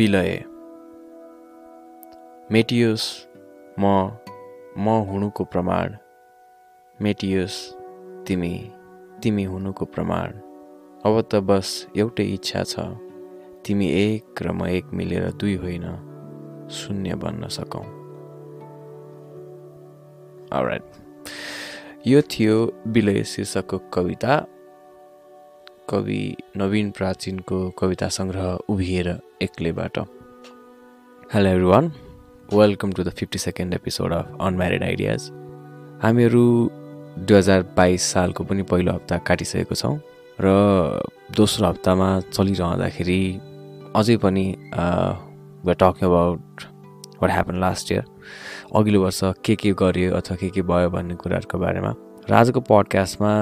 विलय। मेटियोस् म म हुनुको प्रमाण। मेटियोस् तिमी तिमी हुनुको प्रमाण। अब त बस एउटै इच्छा छ। तिमी एक र म एक मिलेर दुई होइन शून्य बन्न सकौँ। यो थियो विलय शीर्षकको कविता। कवि नवीन प्राचीनको कविता सङ्ग्रह उभिएर एक्लैबाट। Hello everyone welcome to the fifty second episode of unmarried ideas हामीहरू दुई हजार बाइस सालको पनि पहिलो हप्ता काटिसकेको छौँ र दोस्रो हप्तामा चलिरहँदाखेरि अझै पनि we talking about what happen last year अघिल्लो वर्ष के के गर्यो अथवा के के भयो भन्ने कुराहरूको बारेमा। र आजको पडकास्टमा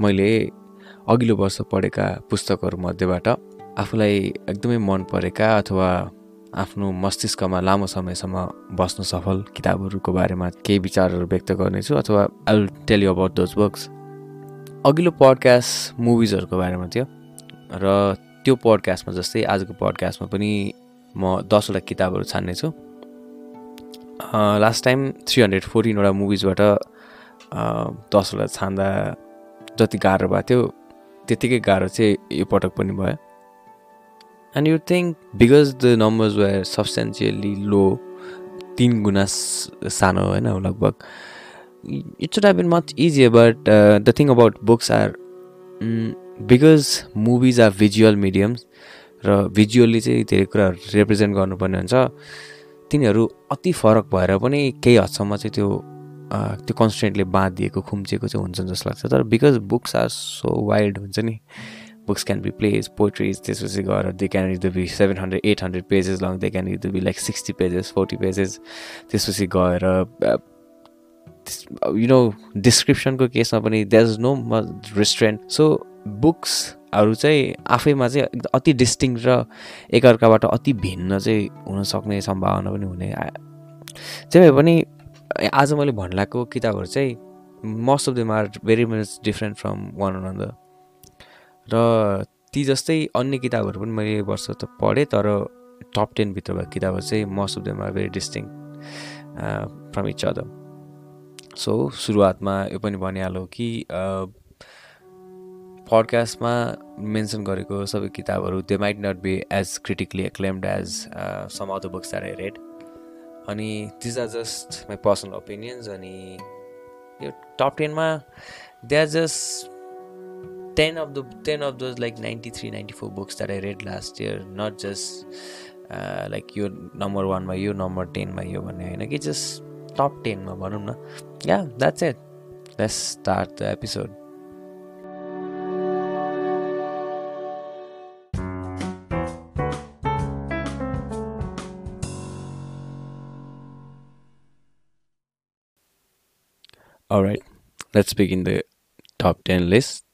मैले अघिल्लो वर्ष पढेका पुस्तकहरू मध्येबाट आफूलाई एकदमै मन परेका अथवा आफ्नो मस्तिष्कमा लामो समयसम्म बस्नु सफल किताबहरूको बारेमा केही विचारहरू व्यक्त गर्नेछु अथवा I will tell you about those books अघिल्लो पडकास्ट मुभिजहरूको बारेमा थियो र त्यो पडकास्टमा जस्तै आजको पडकास्टमा पनि म दसवटा किताबहरू छान्नेछु। लास्ट टाइम थ्री हन्ड्रेड फोर्टिनवटा मुभिजबाट दसवटा छान्दा जति गाह्रो भएको थियो त्यतिकै गाह्रो चाहिँ यो पटक पनि भयो। And you think because the numbers were substantially low तिन गुणा सानो होइन लगभग it should have been much easier but the thing about books are because movies are visual mediums र भिजुअल्ली चाहिँ धेरै कुराहरू रिप्रेजेन्ट गर्नुपर्ने हुन्छ तिनीहरू अति फरक भएर पनि केही हदसम्म चाहिँ त्यो त्यो कन्सटेन्टले बाँधिएको खुम्चिएको चाहिँ हुन्छ जस्तो लाग्छ। तर because books are so wild हुन्छ नि books can be plays poetries त्यसपछि गएर they can either be seven hundred eight hundred pages long they can either be like sixty pages forty pages त्यसपछि गएर यु नो डिस्क्रिप्सनको केसमा पनि that is no much restaurant so बुक्सहरू चाहिँ आफैमा चाहिँ एकदम अति डिस्टिङ र एकअर्काबाट अति भिन्न चाहिँ हुनसक्ने सम्भावना पनि हुने। त्यही भए पनि आज मैले भन्लाको किताबहरू चाहिँ most of them are very much different from one another र ती जस्तै अन्य किताबहरू पनि मैले वर्ष त पढेँ तर टप टेनभित्र भएको किताबहरू चाहिँ most of them are very distinct from each other so सुरुवातमा यो पनि भनिहालौँ कि पडकास्टमा मेन्सन गरेको सबै किताबहरू they might not be as critically acclaimed as some other books that I read अनि these are just my personal opinions अनि यो टप टेनमा they are just ten of the ten of those like ninety three ninety four books that I read last year not just like यो number वानमा यो number टेनमा यो भन्ने होइन कि जस्ट टप टेनमा भनौँ न। या that's it let's start the episode Alright, let's begin the top 10 list.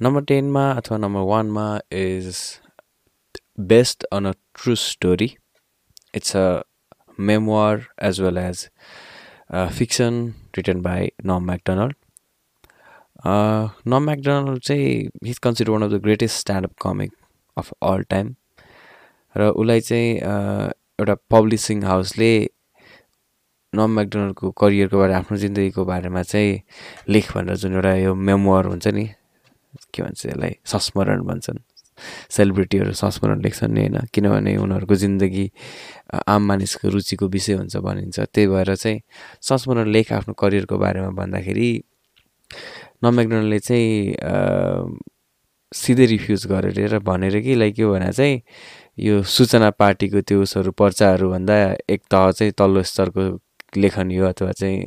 Number टेनमा अथवा नम्बर वानमा is based on a true story it's a memoir as well as fiction written by नम McDonald नम McDonald चाहिँ हिज consider one of the greatest stand-up comic of all time र उसलाई चाहिँ एउटा पब्लिसिङ हाउसले नम म्याकडोनल्डको करियरको बारे आफ्नो जिन्दगीको बारेमा चाहिँ लेख भनेर जुन एउटा यो मेमोर हुन्छ नि के भन्छ यसलाई संस्मरण भन्छन्। सेलिब्रिटीहरू संस्मरण लेख्छन् नि होइन किनभने उनीहरूको जिन्दगी आम मानिसको रुचिको विषय हुन्छ भनिन्छ। त्यही भएर चाहिँ संस्मरण लेख आफ्नो करियरको बारेमा भन्दाखेरि नम्याकडनले चाहिँ सिधै रिफ्युज गरेर र भनेर कि लाइक के भने चाहिँ यो सूचना पार्टीको त्यो उसहरू पर्चाहरूभन्दा एक तह चाहिँ तल्लो स्तरको लेखन यो अथवा चाहिँ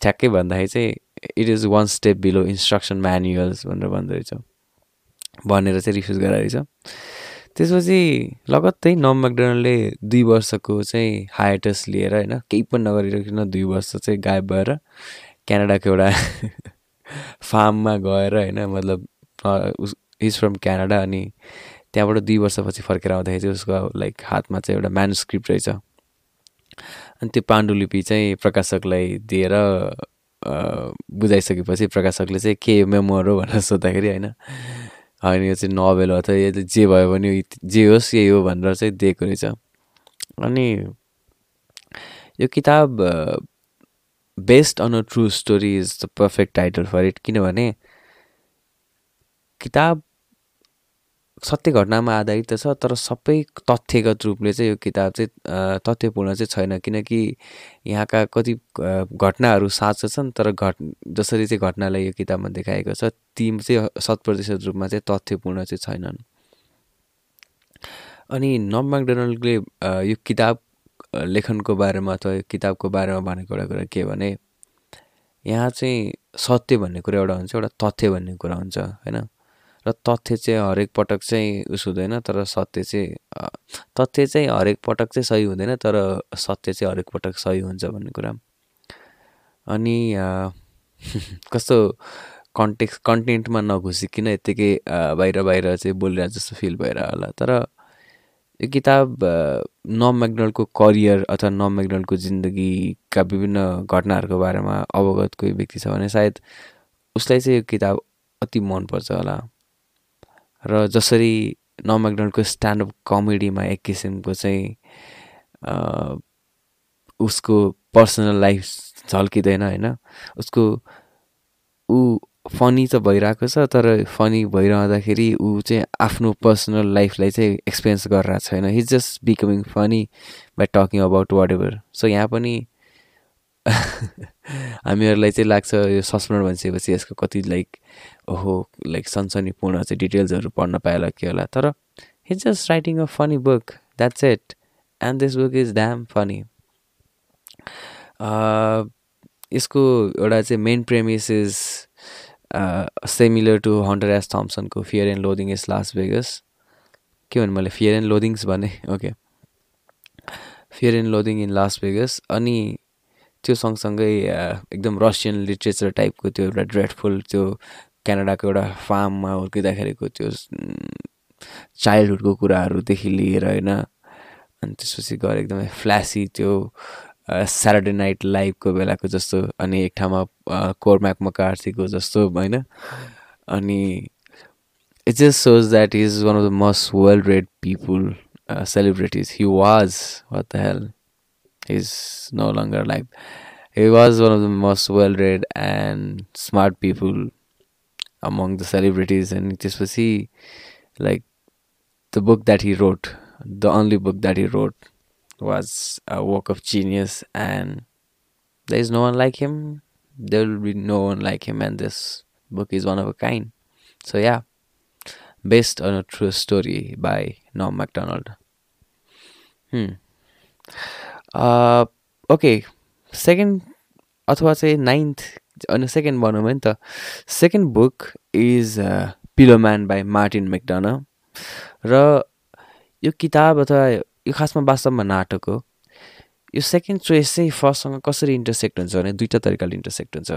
ठ्याक्कै भन्दाखेरि चाहिँ it is one step below instruction manuals भनेर भन्दो रहेछ भनेर चाहिँ रिफ्युज गराएछ त्यसपछि लगत्तै नम म्याकडोनल्डले दुई वर्षको चाहिँ हाइटस लिएर होइन केही पनि नगरिरहेको दुई वर्ष चाहिँ गायब भएर क्यानाडाको एउटा फार्ममा गएर होइन मतलब इज फ्रम क्यानाडा अनि त्यहाँबाट दुई वर्षपछि फर्केर आउँदाखेरि चाहिँ उसको लाइक हातमा चाहिँ एउटा म्यानुस्क्रिप्ट रहेछ। अनि त्यो पाण्डुलिपि चाहिँ प्रकाशकलाई दिएर बुझाइसकेपछि प्रकाशकले चाहिँ के मेमोर हो भनेर सोद्धाखेरि होइन होइन यो चाहिँ नोभल अथवा यो जे भयो भने जे होस् यही हो भनेर चाहिँ दिएको रहेछ। अनि यो किताब based on a true story is the perfect title for it किनभने किताब सत्य घटनामा आधारित त छ तर सबै तथ्यगत रूपले चाहिँ यो किताब चाहिँ तथ्यपूर्ण चाहिँ छैन। किनकि यहाँका कति घटनाहरू साँचो छन् तर घट जसरी चाहिँ घटनालाई यो किताबमा देखाएको छ ती चाहिँ शत प्रतिशत रूपमा चाहिँ तथ्यपूर्ण चाहिँ छैनन्। अनि नम म्याकडोनल्डले यो किताब लेखनको बारेमा अथवा यो किताबको बारेमा भनेको एउटा कुरा के भने यहाँ चाहिँ सत्य भन्ने कुरा एउटा हुन्छ एउटा तथ्य भन्ने कुरा हुन्छ होइन? र तथ्य चाहिँ हरेक पटक चाहिँ उस हुँदैन तर सत्य चाहिँ तथ्य चाहिँ हरेक पटक चाहिँ सही हुँदैन तर सत्य चाहिँ हरेक पटक सही हुन्छ भन्ने कुरा। अनि कस्तो कन्टेक्स कन्टेन्टमा नघुसिकन यत्तिकै बाहिर बाहिर चाहिँ बोलिरहेको जस्तो फिल भएर होला। तर यो किताब नम म्याकडोनल्डको करियर अथवा नम म्याकडोनल्डको जिन्दगीका विभिन्न घटनाहरूको बारेमा अवगत कोही व्यक्ति छ भने सायद उसलाई चाहिँ यो किताब अति मनपर्छ होला। र जसरी नम म्याकडोनल्डको स्ट्यान्डअप कमेडीमा एक किसिमको चाहिँ उसको पर्सनल लाइफ झल्किँदैन होइन? उसको ऊ फनी त भइरहेको छ तर फनी भइरहँदाखेरि ऊ चाहिँ आफ्नो पर्सनल लाइफलाई चाहिँ एक्सपिरियन्स गरिरहेको छैन his just becoming funny by talking about whatever so यहाँ पनि हामीहरूलाई चाहिँ लाग्छ यो सस्पेन्ड भनिसकेपछि यसको कति लाइक ओहो लाइक सनसनीपूर्ण चाहिँ डिटेल्सहरू पढ्न पाएला के होला? तर his just writing a funny book that's it and this book is damn funny यसको एउटा चाहिँ main premise is similar to Hunter S थम्सनको fear and loathing is Las Vegas के भन्नु मैले? फियर एन्ड लोदिङ्स भने? Okay fear and loathing in Las Vegas अनि त्यो सँगसँगै एकदम रसियन लिट्रेचर टाइपको त्यो एउटा ड्रेडफुल त्यो क्यानाडाको एउटा फार्ममा हुर्किँदाखेरिको त्यो चाइल्डहुडको कुराहरूदेखि लिएर होइन अनि त्यसपछि गएर एकदमै फ्ल्यासी त्यो स्याटरडे नाइट लाइभको बेलाको जस्तो अनि एक ठाउँमा कोरम्याक मकार्थीको जस्तो होइन अनि it just shows that is one of the most well read people celebrities he was what the hell is no longer life he was one of the most well read and smart people among the celebrities and त्यसपछि like the book that he wrote the only book that he wrote was a work of genius and there is no one like him there will be no one like him and this book is one of a kind so yeah based on a true story by Norm MacDonald hmm uh okay second अथवा चाहिँ ninth अनि second भनौँ भने त second book is Pillowman by Martin McDonagh र यो किताब अथवा यो खासमा वास्तवमा नाटक हो। यो सेकेन्ड चोइस चाहिँ फर्स्टसँग कसरी इन्टरसेक्ट हुन्छ भने दुईवटा तरिकाले इन्टरसेक्ट हुन्छ।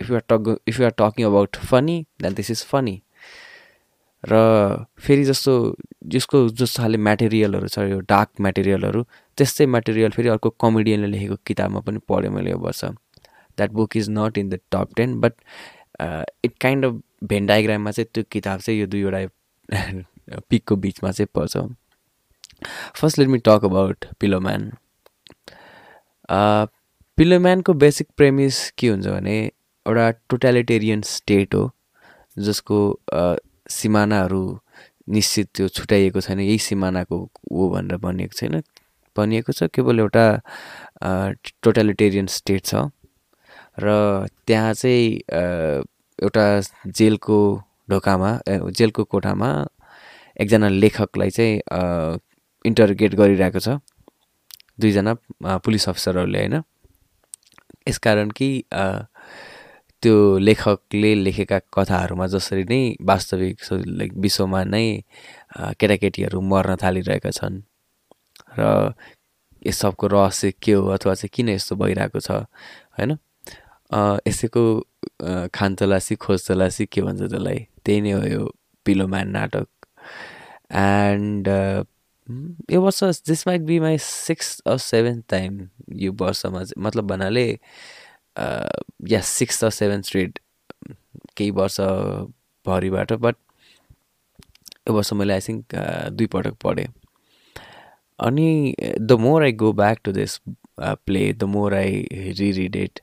If you're talk if you're talking about funny then this is funny र फेरि जस्तो जसको जस्तो खाले म्याटेरियलहरू छ यो डार्क म्याटेरियलहरू त्यस्तै म्याटेरियल फेरि अर्को कमेडियनले लेखेको किताबमा पनि पढेँ मैले यो वर्ष। That book is not in the top ten but it kind of Venn डायग्राममा चाहिँ त्यो किताब चाहिँ यो दुईवटा पिकको बिचमा चाहिँ पर्छ first let me talk about Pillowman पिलोम्यानको basic premise के हुन्छ भने एउटा टोटालिटेरियन स्टेट हो जसको सिमानाहरू निश्चित त्यो छुट्याइएको छैन यही सिमानाको हो भनेर भनिएको छैन भनिएको छ केवल एउटा टोटालिटेरियन स्टेट छ र त्यहाँ चाहिँ एउटा जेलको ढोकामा जेलको कोठामा एकजना लेखकलाई चाहिँ इन्टरगेट गरिरहेको छ। दुईजना पुलिस अफसरहरूले होइन? यसकारण कि त्यो लेखकले लेखेका कथाहरूमा जसरी नै वास्तविक विश्वमा नै केटाकेटीहरू मर्न थालिरहेका छन्। र यस सबको रहस्य के हो अथवा चाहिँ किन यस्तो भइरहेको छ होइन? यसैको खानतलासी खोजतलासी के भन्छ त्यसलाई? त्यही नै हो यो पिलोम्यान नाटक। एन्ड यो वर्ष this might be my six or seventh time यो वर्षमा चाहिँ मतलब भन्नाले या सिक्स अर सेभेन्थ स्ट्रिट केही वर्षभरिबाट बट यो वर्ष मैले आई थिङ्क दुईपटक पढेँ। अनि the more I go back to this play the more I reread it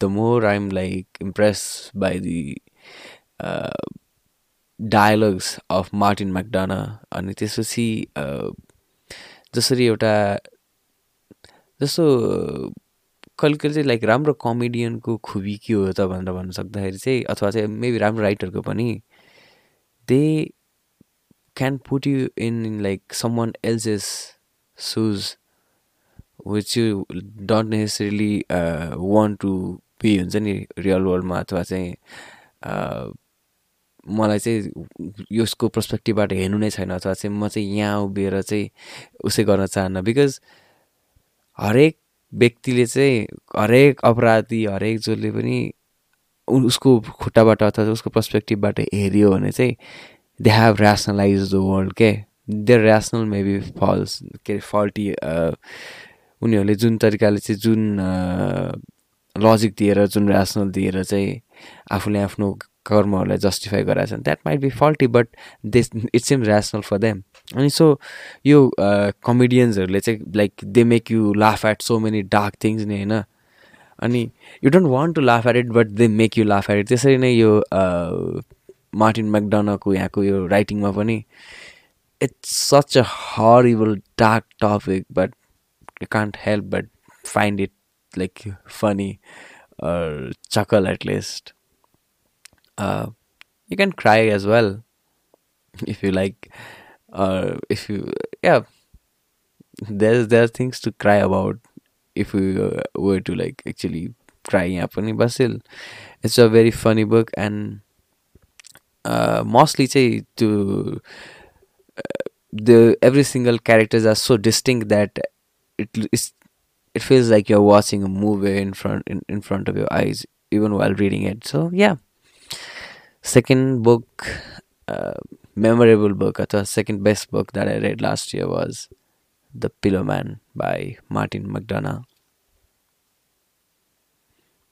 the more I am like impress by the dialogues of Martin McDonagh अनि त्यसपछि जसरी एउटा जस्तो कहिले कहिले चाहिँ लाइक राम्रो कमेडियनको खुबी के हो त भनेर भन्न सक्दाखेरि चाहिँ अथवा चाहिँ मेबी राम्रो राइटरको पनि they can put you in like someone else's shoes which you don't necessarily want to be हुन्छ नि रियल वर्ल्डमा अथवा चाहिँ मलाई चाहिँ यसको पर्सपेक्टिभबाट हेर्नु नै छैन अथवा चाहिँ म चाहिँ यहाँ उभिएर चाहिँ उसै गर्न चाहन्न बिकज हरेक व्यक्तिले चाहिँ हरेक अपराधी हरेक जसले पनि उसको खुट्टाबाट अथवा उसको पर्सपेक्टिभबाट हेऱ्यो भने चाहिँ they have rationalize the world के देयर ऱ्यासनल मेबी फल्स के अरे फल्टी उनीहरूले जुन तरिकाले चाहिँ जुन लजिक दिएर जुन ऱ्यासनल दिएर चाहिँ आफूले आफ्नो कर्महरूलाई जस्टिफाई गराएको छन् that might be faulty but this it's am rational for them अनि सो यो कमेडियन्सहरूले चाहिँ like they make you laugh at so many dark things नि होइन? अनि you don't want to laugh at it but they make you laugh at it त्यसरी नै यो मार्टिन म्याकडोनाको यहाँको यो राइटिङमा पनि it's such a horrible dark topic but you can't help but find it like funny chuckle at least you can cry as well if you like or if you yeah there's there are things to cry about if we uh, were to like actually cry यहाँ पनि but still it's a very funny book and uh, mostly चाहिँ to uh, the every single characters are so distinct that it is it feels like you're watching a movie in front in, in front of your eyes even while reading it so yeah second book uh, memorable book अथवा second best book that I read last year was The Pillow Man by Martin McDonough.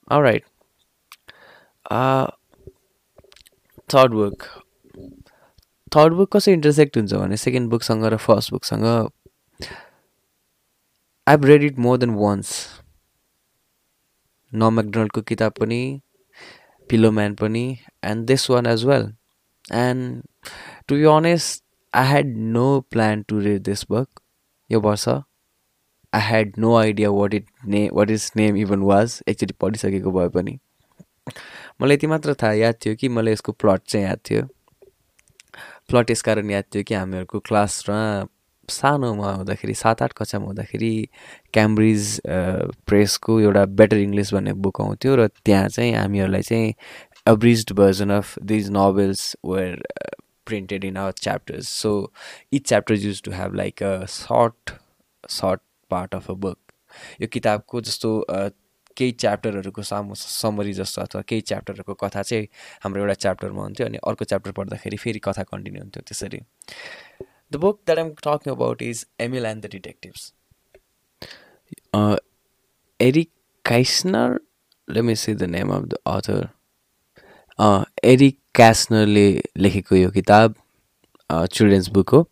All right. Uh, third book third book कसरी intersect हुन्छ भने second बुकसँग र first बुकसँग I read it more than once न म्याकडोनल्डको किताब पनि Pillowman पनि and this one as well and to be honest I had no plan to read this book यो वर्ष I had no idea what it ने what is name even was एकचोटि पढिसकेको भए पनि। मलाई यति मात्र थाहा याद थियो कि मलाई यसको प्लट चाहिँ याद थियो। प्लट यस कारण याद थियो कि हामीहरूको क्लासमा सानोमा हुँदाखेरि सात आठ कक्षामा हुँदाखेरि क्याम्ब्रिज प्रेसको एउटा बेटर इङ्ग्लिस भन्ने बुक आउँथ्यो र त्यहाँ चाहिँ हामीहरूलाई चाहिँ abridged version of these novels were printed in our chapters. So each chapter used to have like a short, short part of a book. यो किताबको जस्तो केही च्याप्टरहरूको सामु समरी जस्तो अथवा केही च्याप्टरहरूको कथा चाहिँ हाम्रो एउटा च्याप्टरमा हुन्थ्यो अनि अर्को च्याप्टर पढ्दाखेरि फेरि कथा कन्टिन्यू हुन्थ्यो त्यसरी the book that am talking about is Emil and the Detectives Erich Kastner let me see the name of the author Erich क्यासनरले लेखेको यो किताब चिल्ड्रेन्स बुक हो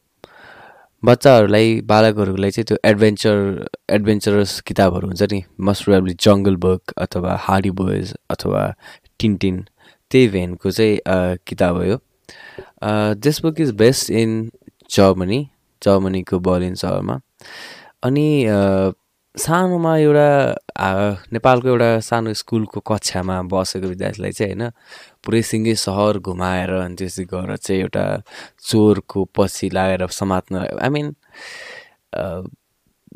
बच्चाहरूलाई बालकहरूलाई चाहिँ त्यो एडभेन्चर एडभेन्चरस किताबहरू हुन्छ नि? मस्ट प्रोब्ली जङ्गल बुक अथवा हार्डी बोइज अथवा टिन्टिन त्यही भेनको चाहिँ किताब हो यो. This book is best in Germany जर्मनीको बर्लिन सहरमा। अनि सानोमा एउटा नेपालको एउटा सानो स्कुलको कक्षामा बसेको विद्यार्थीलाई चाहिँ होइन पुरै सिङ्गै सहर घुमाएर अनि त्यसै गरेर चाहिँ एउटा चोरको पछि लागेर समात्न I mean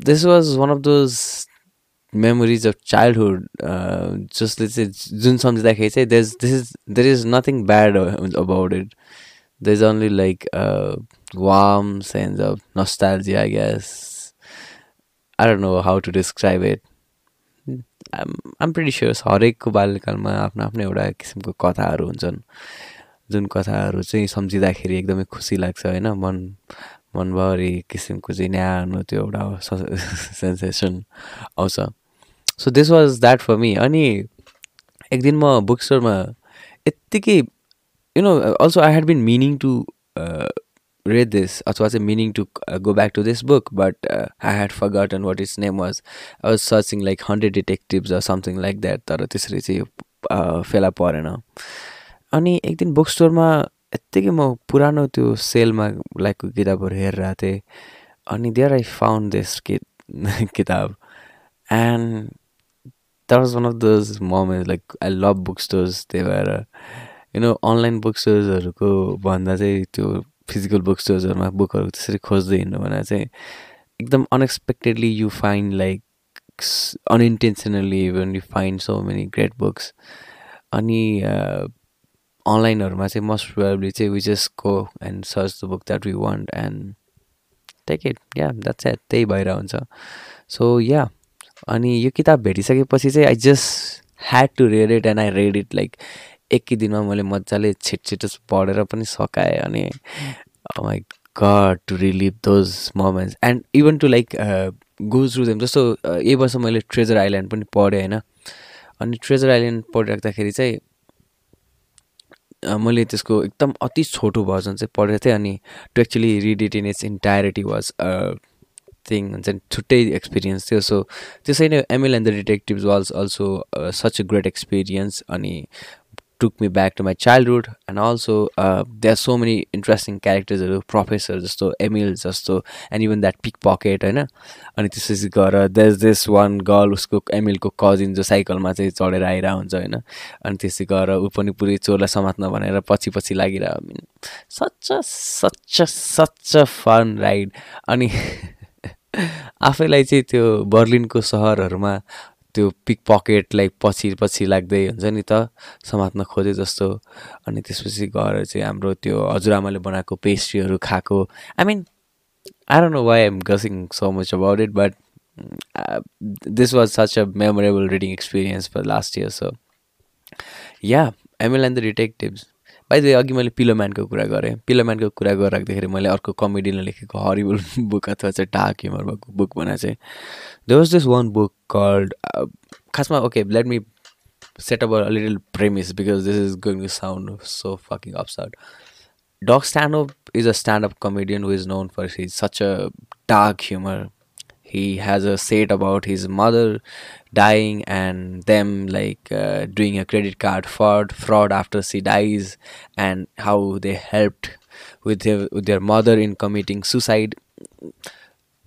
this was one of those memories of childhood जसले चाहिँ जुन सम्झिँदाखेरि चाहिँ there's this is there is nothing bad about it there is only like warm sense of nostalgia I guess I don't know how to describe it. I'm pretty sure हरेकको बाल्यकालमा आफ्नो आफ्नो एउटा किसिमको कथाहरू हुन्छन्। जुन कथाहरू चाहिँ सम्झिँदाखेरि एकदमै खुसी लाग्छ होइन? मन मनभरि किसिमको चाहिँ न्यानो त्यो एउटा सेन्सेसन आउँछ। So this was that for me अनि एक दिन म बुक स्टोरमा यत्तिकै you know also I had been meaning to read this. अथवा चाहिँ to uh, go back to this book but uh, I had forgotten what its name was. I was searching like hundred detectives or something like that तर त्यसरी चाहिँ फेला परेन अनि एक दिन बुक स्टोरमा यत्तिकै म पुरानो त्यो सेलमा लागेको किताबहरू हेरिरहेको थिएँ अनि देयर आई फाउन्ड दिस कि किताब and that was one of those moment like I love book stores त्यही भएर यु नो अनलाइन बुक स्टोर्सहरूको भन्दा चाहिँ त्यो फिजिकल बुक स्टोर्सहरूमा बुकहरू त्यसरी खोज्दै हिँड्नु भने चाहिँ एकदम unexpectedly you find like unintentionally even you find so many great books अनि अनलाइनहरूमा चाहिँ मोस्ट प्रोबेबली चाहिँ we just go and search the book that we want and take it yeah that's at त्यही भएर हुन्छ। सो या अनि यो किताब भेटिसकेपछि चाहिँ I just had to read it and I read it like एकै दिनमा मैले मजाले छिट छिटो पढेर पनि सकाएँ अनि my god to relive those moments and even to like go through them जस्तो यही वर्ष मैले ट्रेजर आइल्यान्ड पनि पढेँ होइन? अनि ट्रेजर आइल्यान्ड पढिराख्दाखेरि चाहिँ मैले त्यसको एकदम अति छोटो भर्जन चाहिँ पढेको थिएँ अनि to actually read it in its entirety was thing हुन्छ नि छुट्टै एक्सपिरियन्स थियो. सो त्यसै नै Emil and the detectives was also such a great experience अनि took me back to my childhood and also they are so many interesting क्यारेक्टर्सहरू professor जस्तो Emil जस्तो and even that pickpocket होइन अनि त्यसपछि गएर देस दिस वान गर्ल उसको एमिलको cousin जो साइकलमा चाहिँ चढेर आइरह हुन्छ होइन? अनि त्यसै गएर ऊ पनि पुरै चोरलाई समात्न भनेर पछि पछि लागिरह such such such fun ride अनि आफैलाई चाहिँ त्यो बर्लिनको सहरहरूमा त्यो पिक पकेटलाई पछि पछि लाग्दै हुन्छ नि त समात्न खोजे जस्तो। अनि त्यसपछि गएर चाहिँ हाम्रो त्यो हजुरआमाले बनाएको पेस्ट्रीहरू खाएको। I mean I know why am gushing so much about it but this was such a memorable reading experience for last year so yeah Emil and the detectives by अघि मैले पिलोम्यानको कुरा गरेँ। पिलोम्यानको कुरा गरिराख्दाखेरि मैले अर्को कमेडीले लेखेको हरिबल बुक अथवा चाहिँ डार्क ह्युमर भएको बुक भने चाहिँ they was this one book called खासमा okay let me set up a little premise because this is going to sound so fucking absurd Doug Stanhope is a stand up comedian is known for his such a dark humor he has a set about his mother dying and them like uh, doing a credit card fraud fraud after she dies and how they helped with their, with their mother in committing suicide.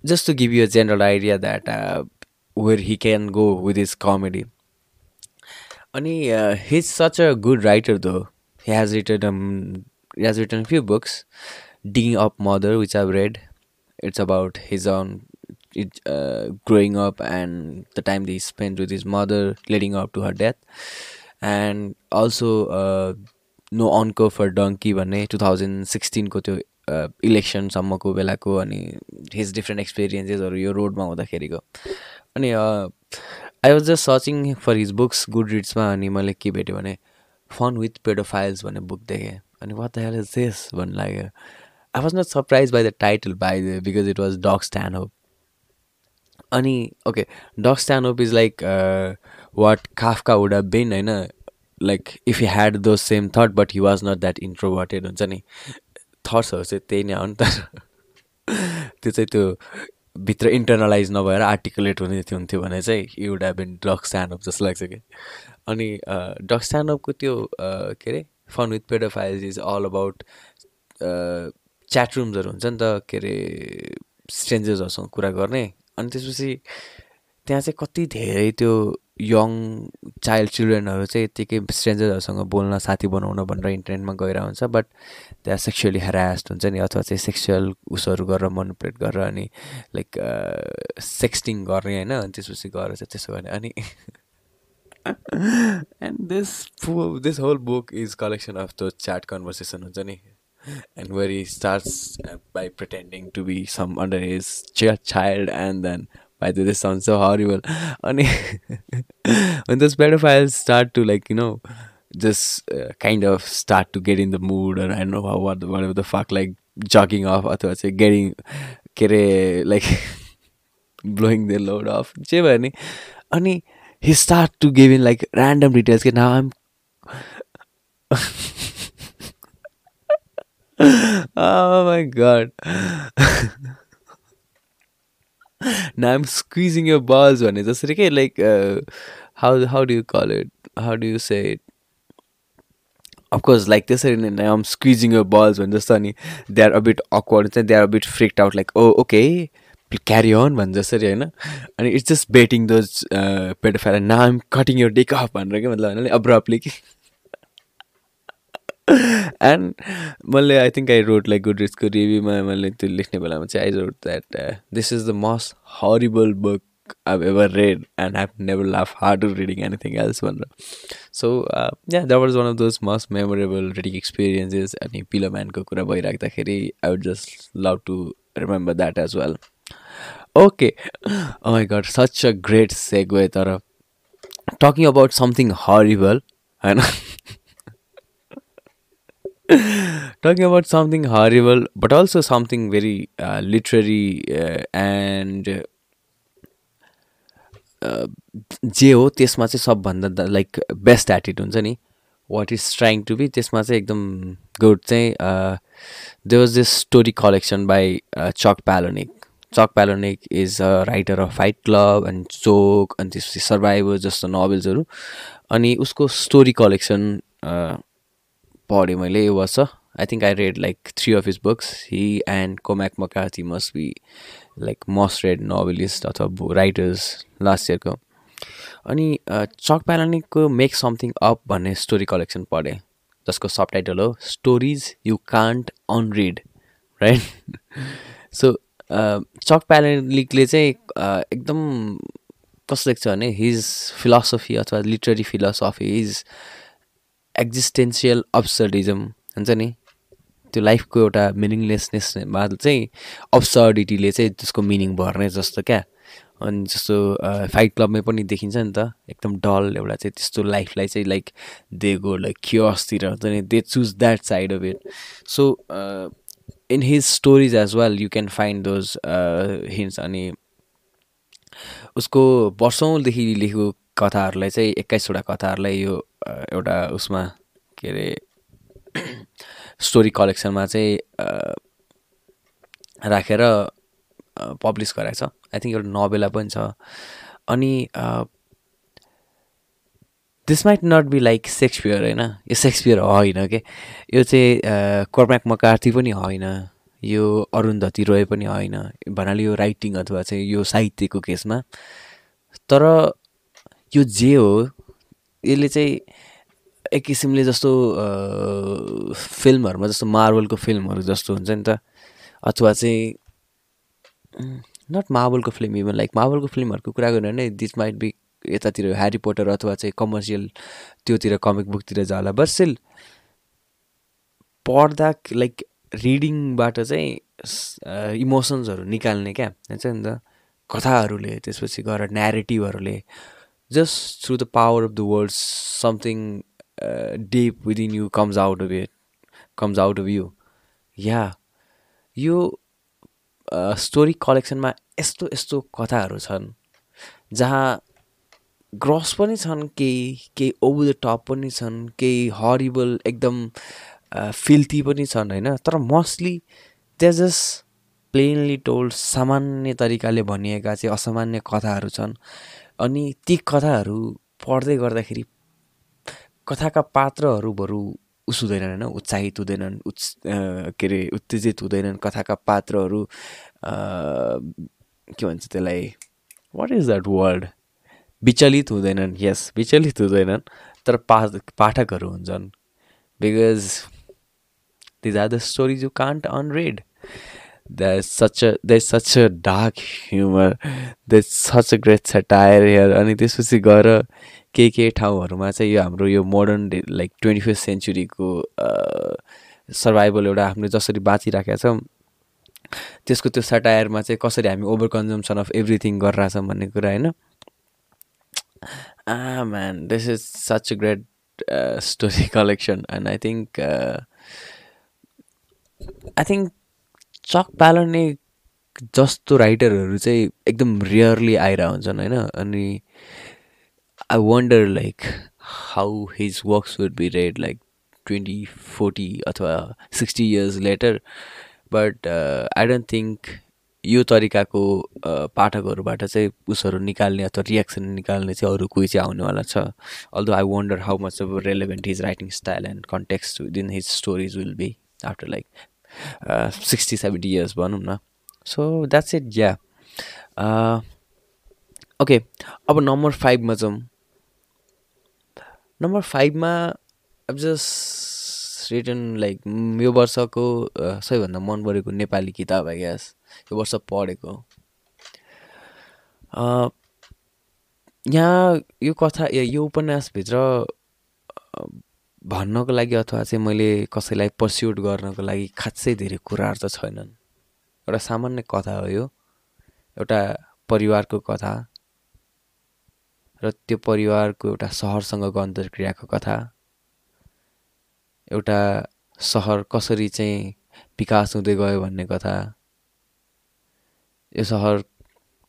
Just to give you a general idea that uh, where he can go with his comedy. He, uh, he's such a good writer though. He has written um, he has written a few books. Digging up mother which i've read. It's about his own it, uh, growing up and the time they spent with his mother leading up to her death. And also uh, no अनको for donkey भन्ने two thousand सिक्सटिनको त्यो इलेक्सनसम्मको बेलाको अनि हिज different एक्सपिरियन्सेसहरू यो रोडमा हुँदाखेरिको। अनि I was just searching for his books good रिड्समा अनि मैले के भेटेँ भने फन विथ पेडोफाइल्स भन्ने बुक देखेँ। अनि what the hell is this भन्नु लाग्यो। I was not surprise by the title by the because it was Doug Stanhope अनि okay Doug Stanhope is like what Kafka would have been होइन? Like if you had though same thought but he was not that introverted हुन्छ नि? थट्सहरू चाहिँ त्यही नै हो नि त। त्यो चाहिँ त्यो भित्र इन्टरनलाइज नभएर आर्टिकुलेट हुने थियो हुन्थ्यो भने चाहिँ you would have been Doug Stanhope जस्तो लाग्छ कि। अनि डग स्ट्यान्ड अपको त्यो के अरे? Fun with pedophiles is all about chat रुम्सहरू हुन्छ नि त के अरे? स्ट्रेन्जर्सहरूसँग कुरा गर्ने। अनि त्यसपछि त्यहाँ चाहिँ कति धेरै त्यो यङ चाइल्ड चिल्ड्रेनहरू चाहिँ यत्तिकै स्ट्रेन्जर्सहरूसँग बोल्न साथी बनाउन भनेर इन्टरनेटमा गइरहेको हुन्छ बट त्यहाँ सेक्सुअली हेरास्ड हुन्छ नि अथवा चाहिँ सेक्सुअल उसहरू गरेर मोनिपुलेट गरेर अनि लाइक सेक्सटिङ गर्ने होइन अनि त्यसपछि गएर चाहिँ त्यसो गर्ने अनि and this this whole book is collection of the chat conversation हुन्छ नि। And where he starts uh, by pretending to be some underage ch- child and then by the way this sounds so horrible and when those pedophiles start to like you know just uh, kind of start to get in the mood or I don't know how what whatever the fuck like jogging off or say getting get like blowing their load off and he start to give in like random details now I'm oh my god. now I'm squeezing your balls one. Okay? Like uh, how how do you call it? How do you say it? Of course, like this now I'm squeezing your balls when the sunny they're a bit awkward and they're a bit freaked out, like, oh okay, carry on भन्छ जसरी होइन अनि it's just betting those नाम um cutting यो deck of भनेर क्या मतलब होइन अब्रप्ली कि एन्ड मैले I think I wrote like good रिड्सको रिभ्यूमा मैले त्यो लेख्ने बेलामा चाहिँ I wrote that this is the most horrible book I've ever read and I've never laughed harder reading anything else भनेर। So yeah that was one of those most memorable reading experiences अनि पिलो म्यानको कुरा भइराख्दाखेरि I would just love to remember that as well okay my god such a great segue तर talking about something horrible होइन talking about something horrible but also something very uh, literary uh, and uh, जे हो त्यसमा चाहिँ सबभन्दा like best at it हुन्छ नि। What is trying to be त्यसमा चाहिँ एकदम गुड चाहिँ they was this story collection by Chuck Palahniuk Chuck Palahniuk is a writer of Fight Club and Choke अनि त्यसपछि सर्भाइभर जस्तो नोभल्सहरू अनि उसको स्टोरी कलेक्सन पढेँ मैले यो वर्ष I think I read like three of his books he and Cormac McCarthy must be like must read novelist अथवा राइटर्स लास्ट इयरको अनि चक प्यालानिकको मेक समथिङ अप भन्ने स्टोरी कलेक्सन पढेँ। जसको सब टाइटल हो stories you can't unread right so Chuck प्यालानिकले चाहिँ एकदम कस्तो देख्छ भने हिज फिलोसफी अथवा literary philosophy is existential absurdism हुन्छ नि? त्यो लाइफको एउटा मिनिङलेसनेसमा चाहिँ अब्सर्डिटीले चाहिँ त्यसको मिनिङ भर्ने जस्तो क्या। अनि जस्तो फाइट क्लबमै पनि देखिन्छ नि त। एकदम डल एउटा चाहिँ त्यस्तो लाइफलाई चाहिँ लाइक दे गो लाइक क्योसतिर हुन्छ नि? They choose that side of it so in his stories as well you can find those hints अनि उसको वर्षौँदेखि लेखेको कथाहरूलाई चाहिँ एक्काइसवटा कथाहरूलाई यो एउटा उसमा के अरे स्टोरी कलेक्सनमा चाहिँ राखेर पब्लिस गराएको छ। आई थिङ्क एउटा नोभेला पनि छ। अनि this might not be like Shakespeare होइन? यो सेक्सपियर होइन के यो चाहिँ कर्म्याक मकार्थी पनि होइन यो अरुन्धती रोय पनि होइन भन्नाले यो राइटिङ अथवा चाहिँ यो साहित्यको केसमा। तर यो जे हो यसले चाहिँ एक किसिमले जस्तो फिल्महरूमा जस्तो मार्बलको फिल्महरू जस्तो हुन्छ नि त। अथवा चाहिँ नट मार्बलको फिल्म इभन लाइक मार्बलको फिल्महरूको कुरा गर्नु भने दिस माइट बी यतातिर ह्यारी पोटर अथवा चाहिँ कमर्सियल त्योतिर कमिक बुकतिर जाला। बट स्टिल पढ्दा लाइक रिडिङबाट चाहिँ इमोसन्सहरू निकाल्ने क्या हुन्छ नि त। कथाहरूले त्यसपछि गएर न्यारेटिभहरूले just through the power of the words something uh, deep within you comes out of it comes out of you. या यो स्टोरी कलेक्सनमा यस्तो यस्तो कथाहरू छन् जहाँ ग्रस पनि छन् केही केही ओभर द टप पनि छन् केही हरिबल एकदम फिल्थी पनि छन् होइन? तर मोस्टली त्यहाँ जस्ट प्लेनली टोल्ड सामान्य तरिकाले भनिएका चाहिँ असामान्य कथाहरू छन्। अनि ती कथाहरू पढ्दै गर्दाखेरि कथाका पात्रहरू बरु उस हुँदैनन् होइन उत्साहित हुँदैनन् उत् के अरे उत्तेजित हुँदैनन् कथाका पात्रहरू के भन्छ त्यसलाई वाट इज द्याट वर्ड विचलित हुँदैनन् यस विचलित हुँदैनन् तर पा पाठकहरू हुन्छन् because these are the stories you can't unread there's such a there's such a dark humor. There's such a great satire here. अनि त्यसपछि गएर केही केही ठाउँहरूमा चाहिँ यो हाम्रो यो मोडर्न लाइक ट्वेन्टी फर्स्ट सेन्चुरीको सर्भाइभल एउटा हामीले जसरी बाँचिराखेका छौँ त्यसको त्यो सटायरमा चाहिँ कसरी हामी ओभर कन्जम्सन अफ एभ्रिथिङ गरिरहेछौँ भन्ने कुरा होइन। आ man this is such great story collection and I think I think Chuck Palahniuk जस्तो राइटरहरू चाहिँ एकदम रियरली आइरह हुन्छन् होइन? अनि I wonder like how his works would be read like twenty forty अथवा sixty years later but I don't think यो तरिकाको uh, पाठकहरूबाट चाहिँ उसहरू निकाल्ने अथवा रियाक्सन निकाल्ने चाहिँ अरू कोही चाहिँ आउनेवाला छ। Although I wonder how much of relevant his writing style and context within his stories will be after like sixty seventy years भनौँ न so that's it yeah okay अब नम्बर फाइभमा जाउँ नम्बर फाइभमा अब जस्ट रिटर्न लाइक यो वर्षको सबैभन्दा मन परेको नेपाली किताब आई ग्यास यो वर्ष पढेको। यहाँ यो कथा यो उपन्यासभित्र भन्नको लागि अथवा चाहिँ मैले कसैलाई पर्स्युट गर्नको लागि खासै धेरै कुराहरू त छैनन्। एउटा सामान्य कथा हो यो। एउटा परिवारको कथा र त्यो परिवारको एउटा सहरसँगको अन्तर्क्रियाको कथा। एउटा सहर कसरी चाहिँ विकास हुँदै गयो भन्ने कथा। यो सहर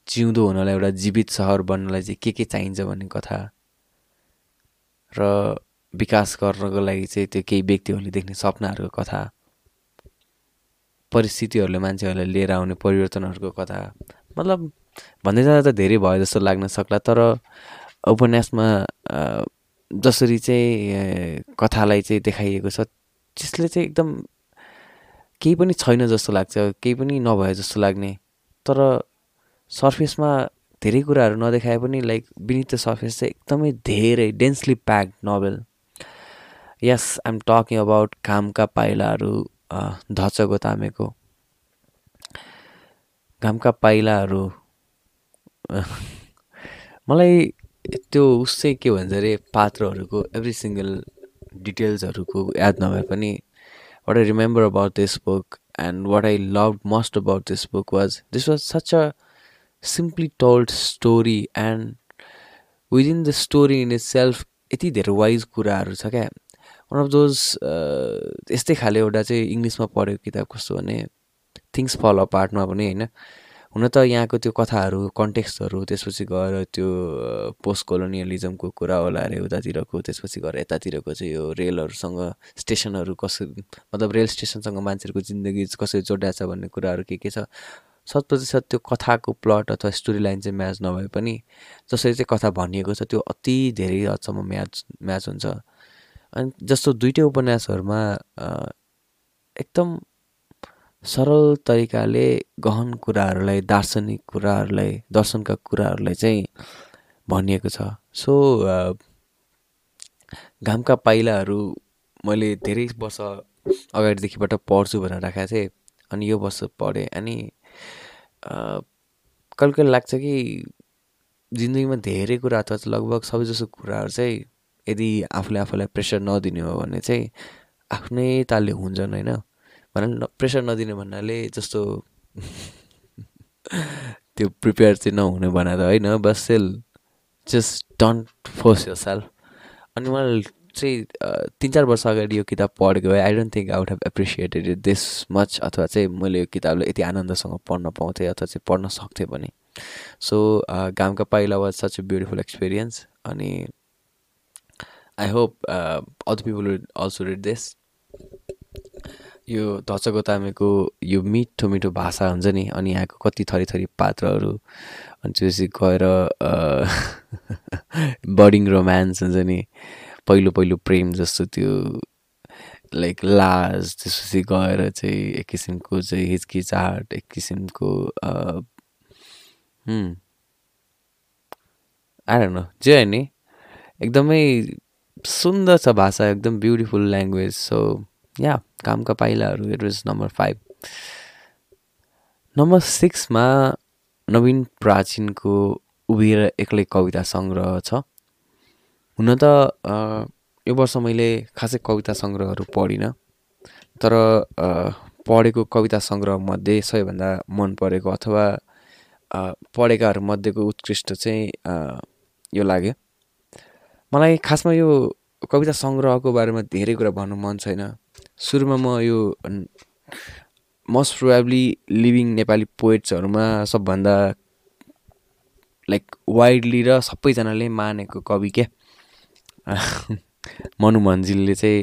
जिउँदो हुनलाई एउटा जीवित सहर बन्नलाई चाहिँ के के चाहिन्छ भन्ने कथा। र विकास गर्नको लागि चाहिँ त्यो केही व्यक्तिहरूले देख्ने सपनाहरूको कथा परिस्थितिहरूले मान्छेहरूलाई लिएर आउने परिवर्तनहरूको कथा। मतलब भन्दै जाँदा त धेरै भयो जस्तो लाग्न सक्ला तर उपन्यासमा जसरी चाहिँ कथालाई चाहिँ देखाइएको छ त्यसले चाहिँ एकदम केही पनि छैन जस्तो लाग्छ केही पनि नभए जस्तो लाग्ने। तर सर्फेसमा धेरै कुराहरू नदेखाए पनि लाइक बिनिथ द सर्फेस चाहिँ एकदमै धेरै densely packed novel. Yes I'm talking about घामका पाइलाहरू धचको तामेको घामका पाइलाहरू मलाई त्यो उस चाहिँ के भन्छ अरे पात्रहरूको एभ्री सिङ्गल डिटेल्सहरूको याद नभए पनि what I remember about this book and what I love must about this book was this was such a simply told story and within the story in itself यति धेरै वाइज कुराहरू छ क्या। One of those यस्तै खाले एउटा चाहिँ इङ्ग्लिसमा पढेको किताब कस्तो भने थिङ्स फल अपार्टमा पनि होइन। हुन त यहाँको त्यो कथाहरू कन्टेक्स्टहरू त्यसपछि गएर त्यो पोस्ट कोलोनियलिजमको कुरा होला अरे उतातिरको त्यसपछि गएर यतातिरको चाहिँ यो रेलहरूसँग स्टेसनहरू कसरी मतलब रेल स्टेसनसँग मान्छेहरूको जिन्दगी कसरी जोडिएको छ भन्ने कुराहरू के के छ। शत प्रतिशत त्यो कथाको प्लट अथवा स्टोरी लाइन चाहिँ म्याच नभए पनि जसरी चाहिँ कथा भनिएको छ त्यो अति धेरै हदसम्म म्याच म्याच हुन्छ। अनि जस्तो दुइटै उपन्यासहरूमा एकदम सरल तरिकाले गहन कुराहरूलाई दार्शनिक कुराहरूलाई दर्शनका कुराहरूलाई चाहिँ भनिएको छ। सो घामका पाइलाहरू मैले धेरै वर्ष अगाडिदेखिबाट पढ्छु भनेर राखेको थिएँ अनि यो वर्ष पढेँ अनि कहिले कहिले लाग्छ कि जिन्दगीमा धेरै कुरा अथवा लगभग सबै जसो कुराहरू चाहिँ यदि आफूले आफूलाई प्रेसर नदिने हो भने चाहिँ आफ्नै तालले हुन्छन् होइन? भन प्रेसर नदिने भन्नाले जस्तो त्यो प्रिपेयर चाहिँ नहुने भना त होइन बस सेल just don't force yourself अनि मलाई चाहिँ तिन चार वर्ष अगाडि यो किताब पढेको भए I don't think I would have appreciated it this much अथवा चाहिँ मैले यो किताबलाई यति आनन्दसँग पढ्न पाउँथेँ अथवा चाहिँ पढ्न सक्थेँ भने सो घामका पाइला was such a beautiful experience अनि I hope other people will also read this यो धचको तामेको यो मिठो मिठो भाषा हुन्छ नि अनि यहाँको कति थरी थरी पात्रहरू अनि त्यसपछि गएर बडिङ रोमान्स हुन्छ नि पहिलो पहिलो प्रेम जस्तो त्यो लाइक लाज त्यसपछि गएर चाहिँ एक किसिमको चाहिँ हिचकिचाहट एक किसिमको आएर न जे होइन एकदमै सुन्दर छ भाषा एकदम ब्युटिफुल ल्याङ्ग्वेज सो या कामका पाइलाहरू it was number five number सिक्समा नवीन प्राचीनको उभिएर एक्लै कविता सङ्ग्रह छ। हुन त यो वर्ष मैले खासै कविता सङ्ग्रहहरू पढिनँ तर पढेको कविता सङ्ग्रहमध्ये सबैभन्दा मन परेको अथवा पढेकाहरूमध्येको उत्कृष्ट चाहिँ यो लाग्यो। मलाई खासमा यो कविता सङ्ग्रहको बारेमा धेरै कुरा भन्नु मन छैन। सुरुमा म यो मोस्ट प्रोभाब्ली लिभिङ नेपाली पोइट्सहरूमा सबभन्दा लाइक वाइडली र सबैजनाले मानेको कवि क्या मनु मन्जिलले चाहिँ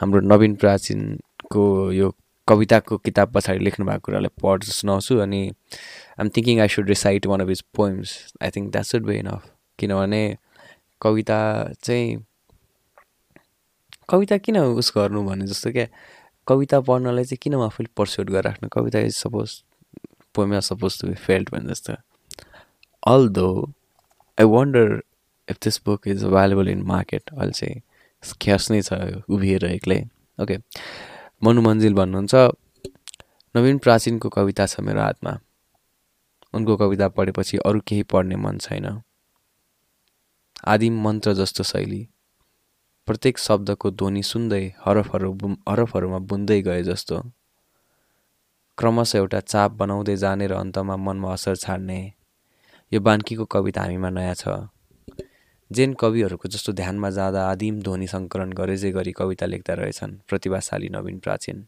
हाम्रो नवीन प्राचीनको यो कविताको किताब पछाडि लेख्नु भएको कुरालाई पढ सुनाउँछु अनि I'm thinking I should recite one of his poems I think that should be enough किनभने कविता चाहिँ कविता किन उस गर्नु भने जस्तो क्या कविता पढ्नलाई चाहिँ किन आफूले पर्स्युट गरेर राख्नु कविता is suppose poem are suppose to be felt भने जस्तो। Although I wonder if this book is available in market अहिले चाहिँ ख्यास नै छ उभिएर एक्लै। ओके मनु मन्जिल भन्नुहुन्छ नवीन प्राचीनको कविता छ मेरो हातमा। उनको कविता पढेपछि अरू केही पढ्ने मन छैन। आदिम मन्त्र जस्तो शैली। प्रत्येक शब्दको ध्वनि सुन्दै हरफहरू हरफहरूमा बुन्दै गए जस्तो। क्रमशः एउटा चाप बनाउँदै जाने र अन्तमा मनमा असर छाड्ने। यो बान्कीको कविता हामीमा नयाँ छ। जेन कविहरूको जस्तो ध्यानमा जाँदा आदिम ध्वनि सङ्कलन गरेजै गरी कविता लेख्दा रहेछन् प्रतिभाशाली नवीन प्राचीन।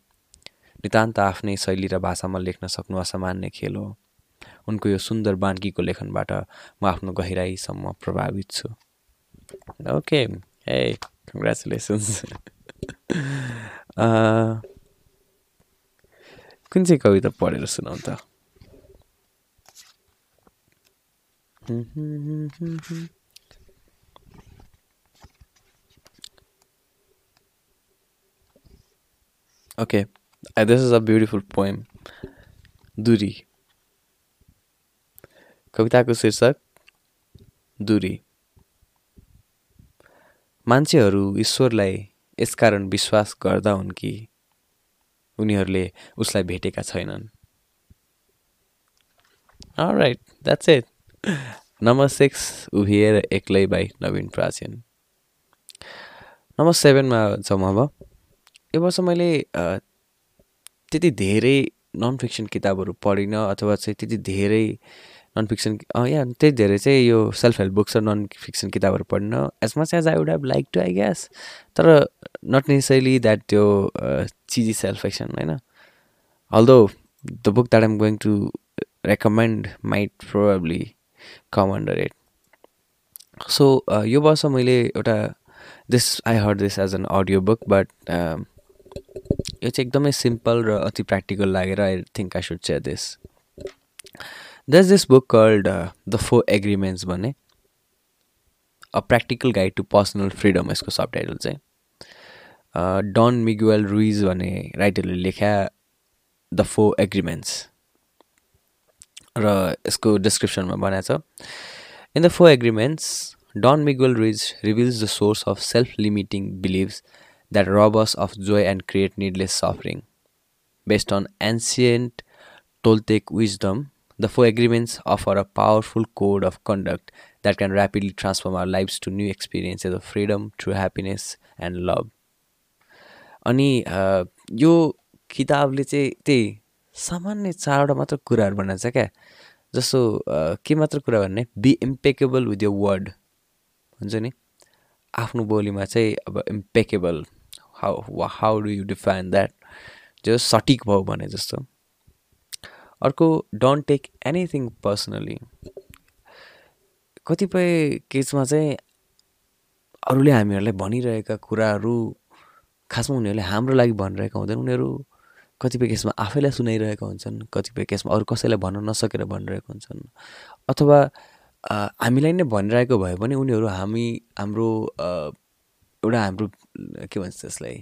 नितान्त आफ्नै शैली र भाषामा लेख्न सक्नु असामान्य खेल हो। उनको यो सुन्दर बान्कीको लेखनबाट म आफ्नो गहिराईसम्म प्रभावित छु। ओके ए कङ्ग्रेचुलेसन्स कुन चाहिँ कविता पढेर सुनाउ त Okay, uh, this is a beautiful poem. दुरी कविताको शीर्षक दुरी मान्छेहरू ईश्वरलाई यसकारण विश्वास गर्दा हुन् कि उनीहरूले उसलाई भेटेका छैनन्। Right that's it number six उभिएर एक्लै बाई नवीन प्राचीन। नम्बर सेभेनमा छौँ अब। यो वर्ष मैले त्यति धेरै नन फिक्सन किताबहरू पढिनँ अथवा चाहिँ त्यति धेरै नन फिक्सन या त्यति धेरै चाहिँ यो सेल्फ हेल्प बुक्स र नन फिक्सन किताबहरू पढ्न as much as I would have like to I guess तर नट नेसेसरी द्याट त्यो चिजी सेल्फ फिक्सन होइन? Although the book that am going to recommend might probably come under it so यो वर्ष मैले एउटा this I heard this as an audio book but यो चाहिँ एकदमै सिम्पल र अति प्र्याक्टिकल लागेर I think I should share this दस this book called the four agreements भन्ने a practical guide to personal freedom यसको सब टाइटल चाहिँ डन मिगुएल रुइज भन्ने राइटरले लेख्या द फोर एग्रिमेन्ट्स र यसको डिस्क्रिप्सनमा बनाएको छ in the four agreements Don Miguel Ruiz reveals the source of self limiting beliefs rob us of joy and create needless suffering. Based on ancient Toltec wisdom, the four agreements offer a powerful code of conduct that can rapidly transform our lives to new experiences of freedom, true happiness, and love. अनि यो किताबले चाहिँ त्यही सामान्य चारवटा मात्र कुराहरू बनाएको छ क्या जस्तो के मात्र कुरा भन्ने be impeccable with your word हुन्छ नि आफ्नो बोलीमा चाहिँ अब impeccable how how do you define that जो सटिक भयो भने जस्तो अर्को डोन्ट टेक एनिथिङ पर्सनली कतिपय केसमा चाहिँ अरूले हामीहरूलाई भनिरहेका कुराहरू खासमा उनीहरूले हाम्रो लागि भनिरहेका हुँदैन। उनीहरू कतिपय केसमा आफैलाई सुनाइरहेका हुन्छन् कतिपय केसमा अरू कसैलाई भन्न नसकेर भनिरहेका हुन्छन्। अथवा हामीलाई नै भनिरहेको भए पनि उनीहरू हामी हाम्रो एउटा हाम्रो के भन्छ त्यसलाई?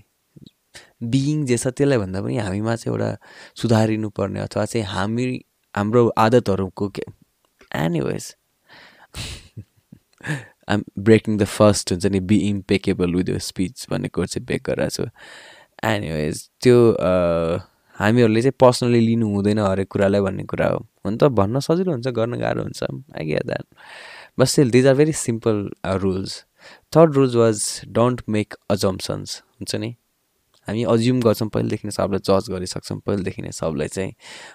बिइङ जे छ त्यसलाई भन्दा पनि हामीमा चाहिँ एउटा सुधारिनु पर्ने अथवा चाहिँ हामी हाम्रो आदतहरूको के anyways I'm breaking the first हुन्छ नि be impeccable with the speech भन्ने कुरो चाहिँ ब्रेक गरिरहेको छु। एनिवेज त्यो हामीहरूले चाहिँ पर्सनली लिनु हुँदैन हरेक कुरालाई भन्ने कुरा हो। हुन त भन्न सजिलो हुन्छ गर्न गाह्रो हुन्छ। I get that but still these are very simple rules third rules was don't make assumptions हुन्छ नि? हामी अज्युम गर्छौँ पहिलेदेखि नै सबलाई जज गरिसक्छौँ पहिलेदेखि नै सबलाई चाहिँ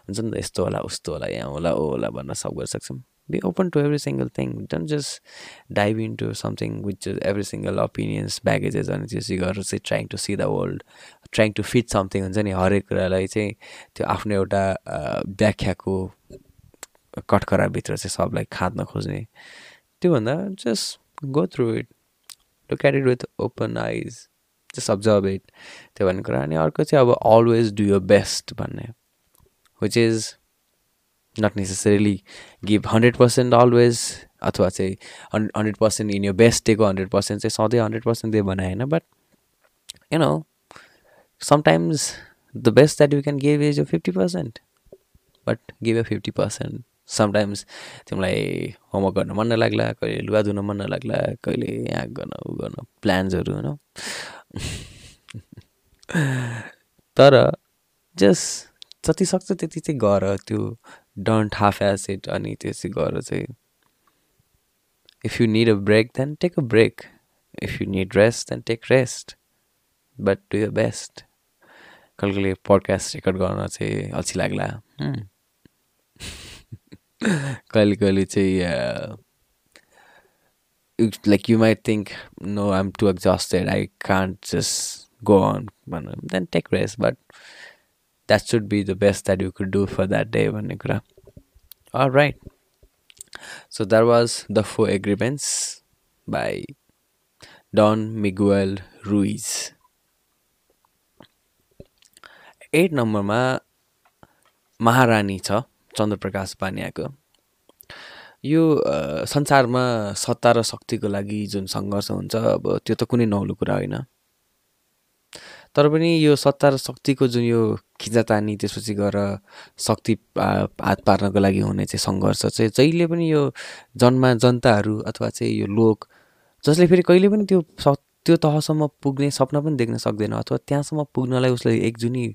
हुन्छ नि त यस्तो होला उस्तो होला यहाँ होला ओ होला भन्न सब गरिसक्छौँ। Be open to every single thing don't just dive in to something which every single opinions baggages अनि त्यो गरेर चाहिँ trying to see the world trying to fit something हुन्छ नि हरेक कुरालाई चाहिँ त्यो आफ्नो एउटा व्याख्याको कटकराभित्र चाहिँ सबलाई खाँद्न खोज्ने। त्योभन्दा just go through it look at with open eyes just observe it त्यो भन्ने कुरा। अनि अर्को चाहिँ अब अलवेज डु यर बेस्ट भन्ने which is not necessarily give hundred percent always अथवा चाहिँ हन् hundred percent in your best डेको हन्ड्रेड पर्सेन्ट चाहिँ सधैँ हन्ड्रेड पर्सेन्ट दियो भने होइन। But you know sometimes the best that you can give is यो fifty percent but give a fifty percent sometimes तिमीलाई होमवर्क गर्न मन नलाग्ला कहिले लुगा धुन मन नलाग्ला कहिले यहाँ गर्न ऊ गर्न प्लान्सहरू होइन तर जस्ट जति सक्छ त्यति चाहिँ गर त्यो डन्ट हाफ एस इट अनि त्यो चाहिँ गर चाहिँ। If you need a break then take a break if you need rest then take rest but do your best कहिले कहिले पडकास्ट रेकर्ड गर्न चाहिँ अल्छी लाग्ला। कहिले कहिले चाहिँ like you might think no I am too exhausted I can't just go on भनौँ then take rest but that should be the best that you could do for that day भन्ने कुरा or right so that was the four agreements by Don Miguel Ruiz at नम्बरमा महारानी छ चन्द्रप्रकाश पानियाको यो संसारमा सत्ता र शक्तिको लागि जुन सङ्घर्ष हुन्छ अब त्यो त कुनै नौलो कुरा होइन। तर पनि यो सत्ता र शक्तिको जुन यो खिचातानी त्यसपछि गएर शक्ति हात पार्नको लागि हुने चाहिँ सङ्घर्ष चाहिँ जहिले पनि यो जन्मा जनताहरू अथवा चाहिँ यो लोक जसले फेरि कहिले पनि त्यो त्यो तहसम्म पुग्ने सपना पनि देख्न सक्दैन अथवा त्यहाँसम्म पुग्नलाई उसले एक जुनी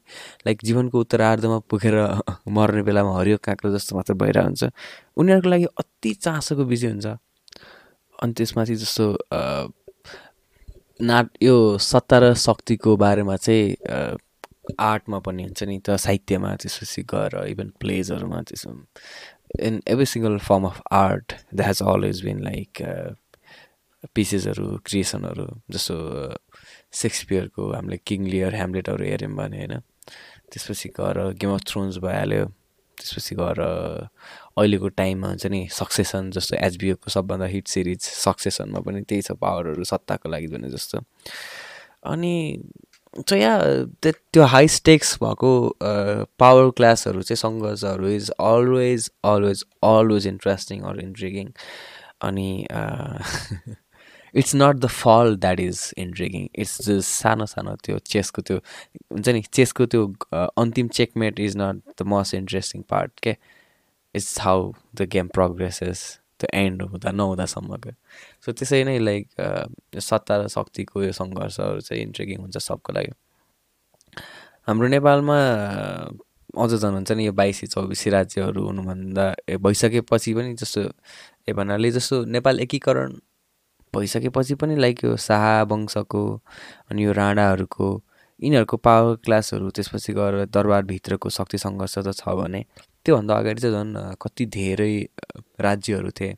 लाइक जीवनको उत्तरार्धमा पुगेर मर्ने बेलामा हरियो काँक्रो जस्तो मात्र भइरहेको हुन्छ उनीहरूको लागि अति चासोको विषय हुन्छ। अनि त्यसमाथि जस्तो नाट यो सत्ता र शक्तिको बारेमा चाहिँ आर्टमा पनि हुन्छ नि त साहित्यमा त्यसपछि गएर इभन प्लेजहरूमा त्यसो in every single form of art that has always been like पिसेसहरू क्रिएसनहरू जस्तो सेक्सपियरको हामीले किङ लियर ह्यामलेटहरू हेऱ्यौँ भने होइन त्यसपछि गएर गेम अफ थ्रोन्स भइहाल्यो त्यसपछि गएर अहिलेको टाइममा हुन्छ नि सक्सेसन जस्तो एचबिओको सबभन्दा हिट सिरिज सक्सेसनमा पनि त्यही छ पावरहरू सत्ताको लागि भने जस्तो। अनि या त्यो हाई स्टेक्स भएको पावर क्लासहरू चाहिँ सङ्घर्षहरू is always always always interesting or intriguing अनि it's not the fall that is intriguing it's just सानो सानो त्यो चेसको त्यो हुन्छ नि चेसको त्यो अन्तिम checkmate is not the most interesting part के it's how the game progresses त्यो एन्ड हुँदा नहुँदासम्मको सो त्यसै नै लाइक सत्ता र शक्तिको यो सङ्घर्षहरू चाहिँ इन्ट्रिगिङ हुन्छ सबको लागि। हाम्रो नेपालमा अझ झन् हुन्छ नि यो बाइसी चौबिसी राज्यहरू हुनुभन्दा भइसकेपछि पनि जस्तो ए भन्नाले जस्तो नेपाल एकीकरण भइसकेपछि पनि लाइक यो शाह वंशको अनि यो राणाहरूको यिनीहरूको पावर क्लासहरू त्यसपछि गएर दरबारभित्रको शक्ति सङ्घर्ष त छ भने त्योभन्दा अगाडि चाहिँ झन् कति धेरै राज्यहरू थिए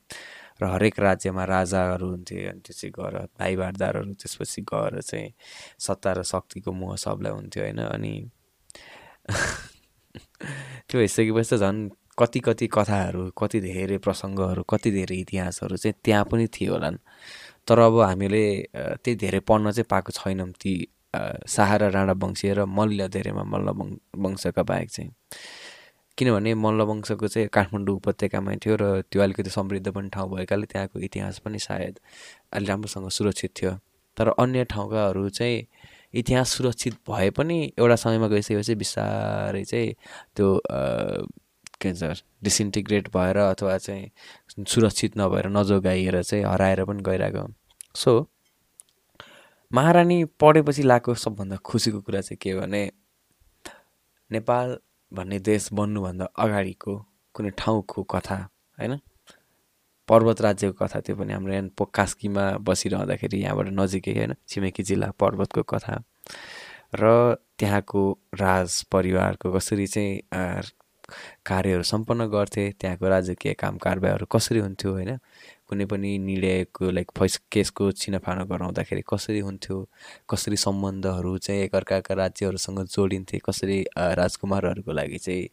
र हरेक राज्यमा राजाहरू हुन्थे अनि त्यसपछि गएर भाइबारदारहरू त्यसपछि गएर चाहिँ सत्ता र शक्तिको मोह सबलाई हुन्थ्यो होइन अनि त्यो भइसकेपछि त झन् कति कति कथाहरू कति धेरै प्रसङ्गहरू कति धेरै इतिहासहरू चाहिँ त्यहाँ पनि थियो होलान्। तर अब हामीले त्यही धेरै पढ्न चाहिँ पाएको छैनौँ ती शाह र राणा वंशीय र मल्ल धेरैमा मल्ल वंशका बाहेक चाहिँ। किनभने मल्ल वंशको चाहिँ काठमाडौँ उपत्यकामै थियो र त्यो अलिकति समृद्ध पनि ठाउँ भएकाले त्यहाँको इतिहास पनि सायद अलि राम्रोसँग सुरक्षित थियो। तर अन्य ठाउँकाहरू चाहिँ इतिहास सुरक्षित भए पनि एउटा समयमा गइसकेपछि बिस्तारै चाहिँ त्यो के भन्छ डिसइन्टिग्रेट भएर अथवा चाहिँ सुरक्षित नभएर नजोगाइएर चाहिँ हराएर पनि गइरहेको सो महारानी पढेपछि लगाएको सबभन्दा खुसीको कुरा चाहिँ के भने नेपाल भन्ने देश बन्नुभन्दा अगाडिको कुनै ठाउँको कथा होइन? पर्वत राज्यको कथा त्यो पनि हाम्रो यहाँ पोकास्कीमा बसिरहँदाखेरि यहाँबाट नजिकै होइन? छिमेकी जिल्ला पर्वतको कथा। र त्यहाँको राज परिवारको कसरी चाहिँ कार्यहरू सम्पन्न गर्थे त्यहाँको राजकीय काम कारबाहीहरू कसरी हुन्थ्यो होइन? कुनै पनि निर्णयको लाइक फैस केसको छिनफानो गराउँदाखेरि कसरी हुन्थ्यो? कसरी सम्बन्धहरू चाहिँ एकअर्काका राज्यहरूसँग जोडिन्थे? कसरी राजकुमारहरूको लागि चाहिँ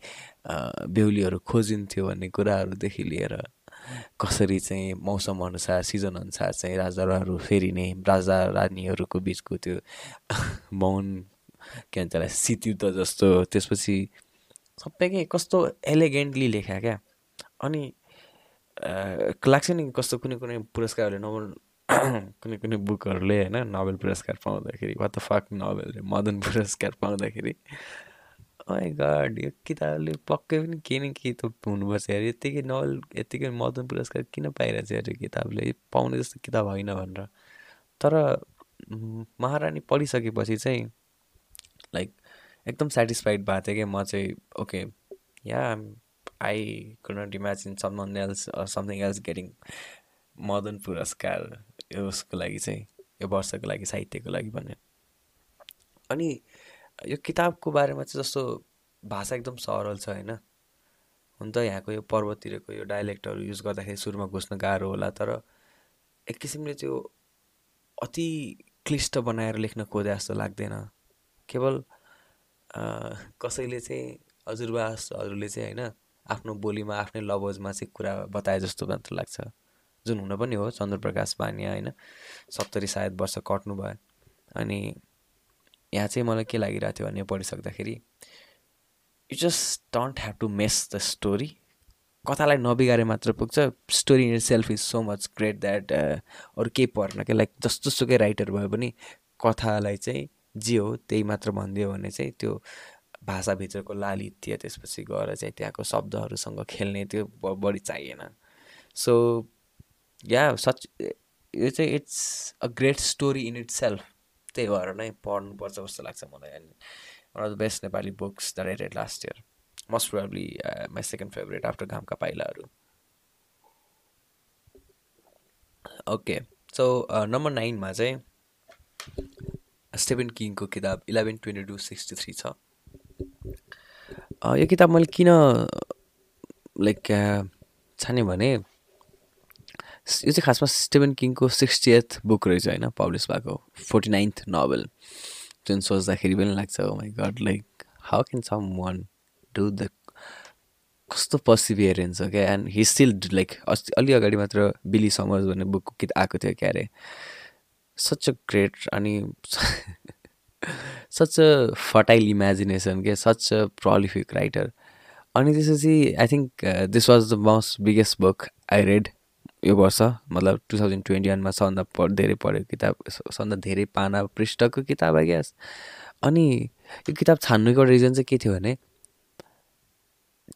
बेहुलीहरू खोजिन्थ्यो भन्ने कुराहरूदेखि लिएर कसरी चाहिँ मौसम अनुसार सिजन अनुसार चाहिँ राजाहरू फेरिने राजा रानीहरूको बिचको त्यो मौन के भन्छ शीतयुद्ध जस्तो त्यसपछि सबै के कस्तो एलिगेन्टली लेखा क्या? अनि लाग्छ नि कस्तो कुनै कुनै पुरस्कारहरूले नोबल कुनै कुनै बुकहरूले होइन नोबेल पुरस्कार पाउँदाखेरि what the fuck Nobel Madan पुरस्कार पाउँदाखेरि। गड यो किताबले पक्कै पनि केही न केही त हुनुपर्छ यार? यत्तिकै नोबेल यत्तिकै मदन पुरस्कार किन पाइरहेछ यार यो किताबले? पाउने जस्तो किताब होइन भनेर। तर महारानी पढिसकेपछि चाहिँ लाइक एकदम सेटिस्फाइड भएको थिएँ कि म चाहिँ okay yeah I could not imagine someone else something else getting Madan पुरस्कार उसको लागि चाहिँ यो वर्षको लागि साहित्यको लागि भन्ने। अनि यो किताबको बारेमा चाहिँ जस्तो भाषा एकदम सरल छ होइन? हुन त यहाँको यो पर्वततिरको यो डाइलेक्टहरू युज गर्दाखेरि सुरुमा घुस्न गाह्रो होला तर एक किसिमले त्यो अति क्लिष्ट बनाएर लेख्न खोजे जस्तो लाग्दैन। केवल कसैले चाहिँ हजुरबासहरूले चाहिँ होइन आफ्नो बोलीमा आफ्नै लवजमा चाहिँ कुरा बताए जस्तो मात्र लाग्छ। जुन हुन पनि हो चन्द्रप्रकाश बानिया होइन सत्तरी सायद वर्ष कट्नु भयो। अनि यहाँ चाहिँ मलाई के लागिरहेको थियो भने पढिसक्दाखेरि you just don't have to mess the story कथालाई नबिगारे मात्र पुग्छ। Story in self is so much great that अरू केही पर्न क्या लाइक जस्तो सुकै राइटर भयो भने कथालाई चाहिँ जे हो त्यही मात्र भनिदियो भने चाहिँ त्यो भाषाभित्रको लालित्य त्यसपछि गएर चाहिँ त्यहाँको शब्दहरूसँग खेल्ने त्यो बढी चाहिएन। सो या सच यो चाहिँ it's a great story in itself त्यही भएर नै पढ्नुपर्छ जस्तो लाग्छ मलाई। And one of the best Nepali books the read last year most probably my second favourite after घामका पाइलाहरू ओके सो नम्बर नाइनमा चाहिँ स्टेभेन किङको किताब eleven twenty two sixty three छ। यो किताब मैले किन लाइक छाने भने यो चाहिँ खासमा स्टेभेन किङको सिक्सटी एथ बुक रहेछ होइन पब्लिस भएको फोर्टी नाइन्थ नोभल जुन सोच्दाखेरि पनि लाग्छ my God like how can someone do the कस्तो पर्सिभियरेन्स हो क्या एन्ड हि स्टिल लाइक अस्ति अलि अगाडि मात्र बिली समर्स भन्ने बुकको कित आएको थियो क्या अरे सच अ ग्रेट अनि सच अ फर्टाइल इमेजिनेसन के सच अ प्रलिफिक राइटर अनि त्यसपछि I think this was the most biggest book I read यो वर्ष मतलब टु थाउजन्ड ट्वेन्टी वानमा सबभन्दा पढ धेरै पढेको किताब सबभन्दा धेरै पाना पृष्ठको किताब आई ग्यास अनि यो किताब छान्नुको रिजन चाहिँ के थियो भने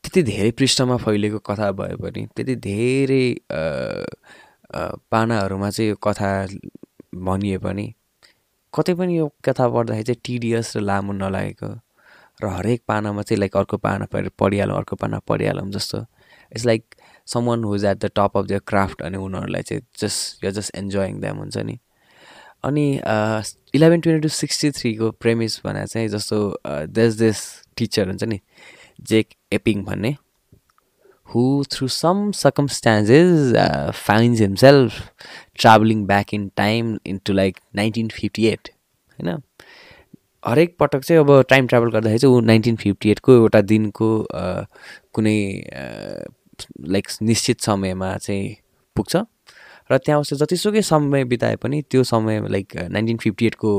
त्यति धेरै पृष्ठमा फैलिएको कथा भए पनि त्यति धेरै पानाहरूमा चाहिँ यो कथा भनिए पनि कतै पनि यो कथा पढ्दाखेरि चाहिँ टिडियस र लामो नलागेको र हरेक पानामा चाहिँ लाइक अर्को पाना पढिहालौँ अर्को पाना पढिहालौँ जस्तो। It's like someone who's at the top of the craft अनि उनीहरूलाई चाहिँ जस्ट यो जस्ट इन्जोइङ द्याम हुन्छ नि। अनि इलेभेन ट्वेन्टी टू सिक्सटी थ्रीको प्रेमिस भने चाहिँ जस्तो देस देस टिचर हुन्छ नि जेक एपिङ भन्ने। Through some circumstances finds himself travelling back in time into like nineteen fifty eight होइन हरेक पटक चाहिँ अब टाइम ट्राभल गर्दाखेरि चाहिँ ऊ नाइन्टिन फिफ्टी एटको एउटा दिनको कुनै लाइक निश्चित समयमा चाहिँ पुग्छ। र त्यहाँ उसले जतिसुकै समय बिताए पनि त्यो समय लाइक नाइन्टिन फिफ्टी एटको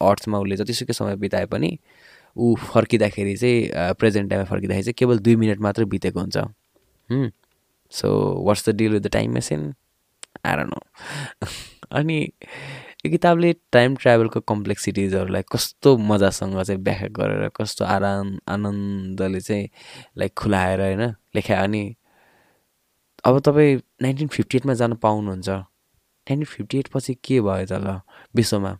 अर्थमा उसले जतिसुकै समय बिताए पनि ऊ फर्किँदाखेरि चाहिँ प्रेजेन्ट टाइममा फर्किँदाखेरि चाहिँ केवल दुई मिनट मात्र बितेको हुन्छ। So what's the deal with the time machine आएर नो अनि यो किताबले टाइम ट्राभलको कम्प्लेक्सिटिजहरूलाई कस्तो मजासँग चाहिँ व्याख्या गरेर कस्तो आराम आनन्दले चाहिँ लाइक खुलाएर होइन लेखायो। अनि अब तपाईँ नाइन्टिन फिफ्टी एटमा जान पाउनुहुन्छ। नाइन्टिन फिफ्टी एट पछि के भयो त ल विश्वमा?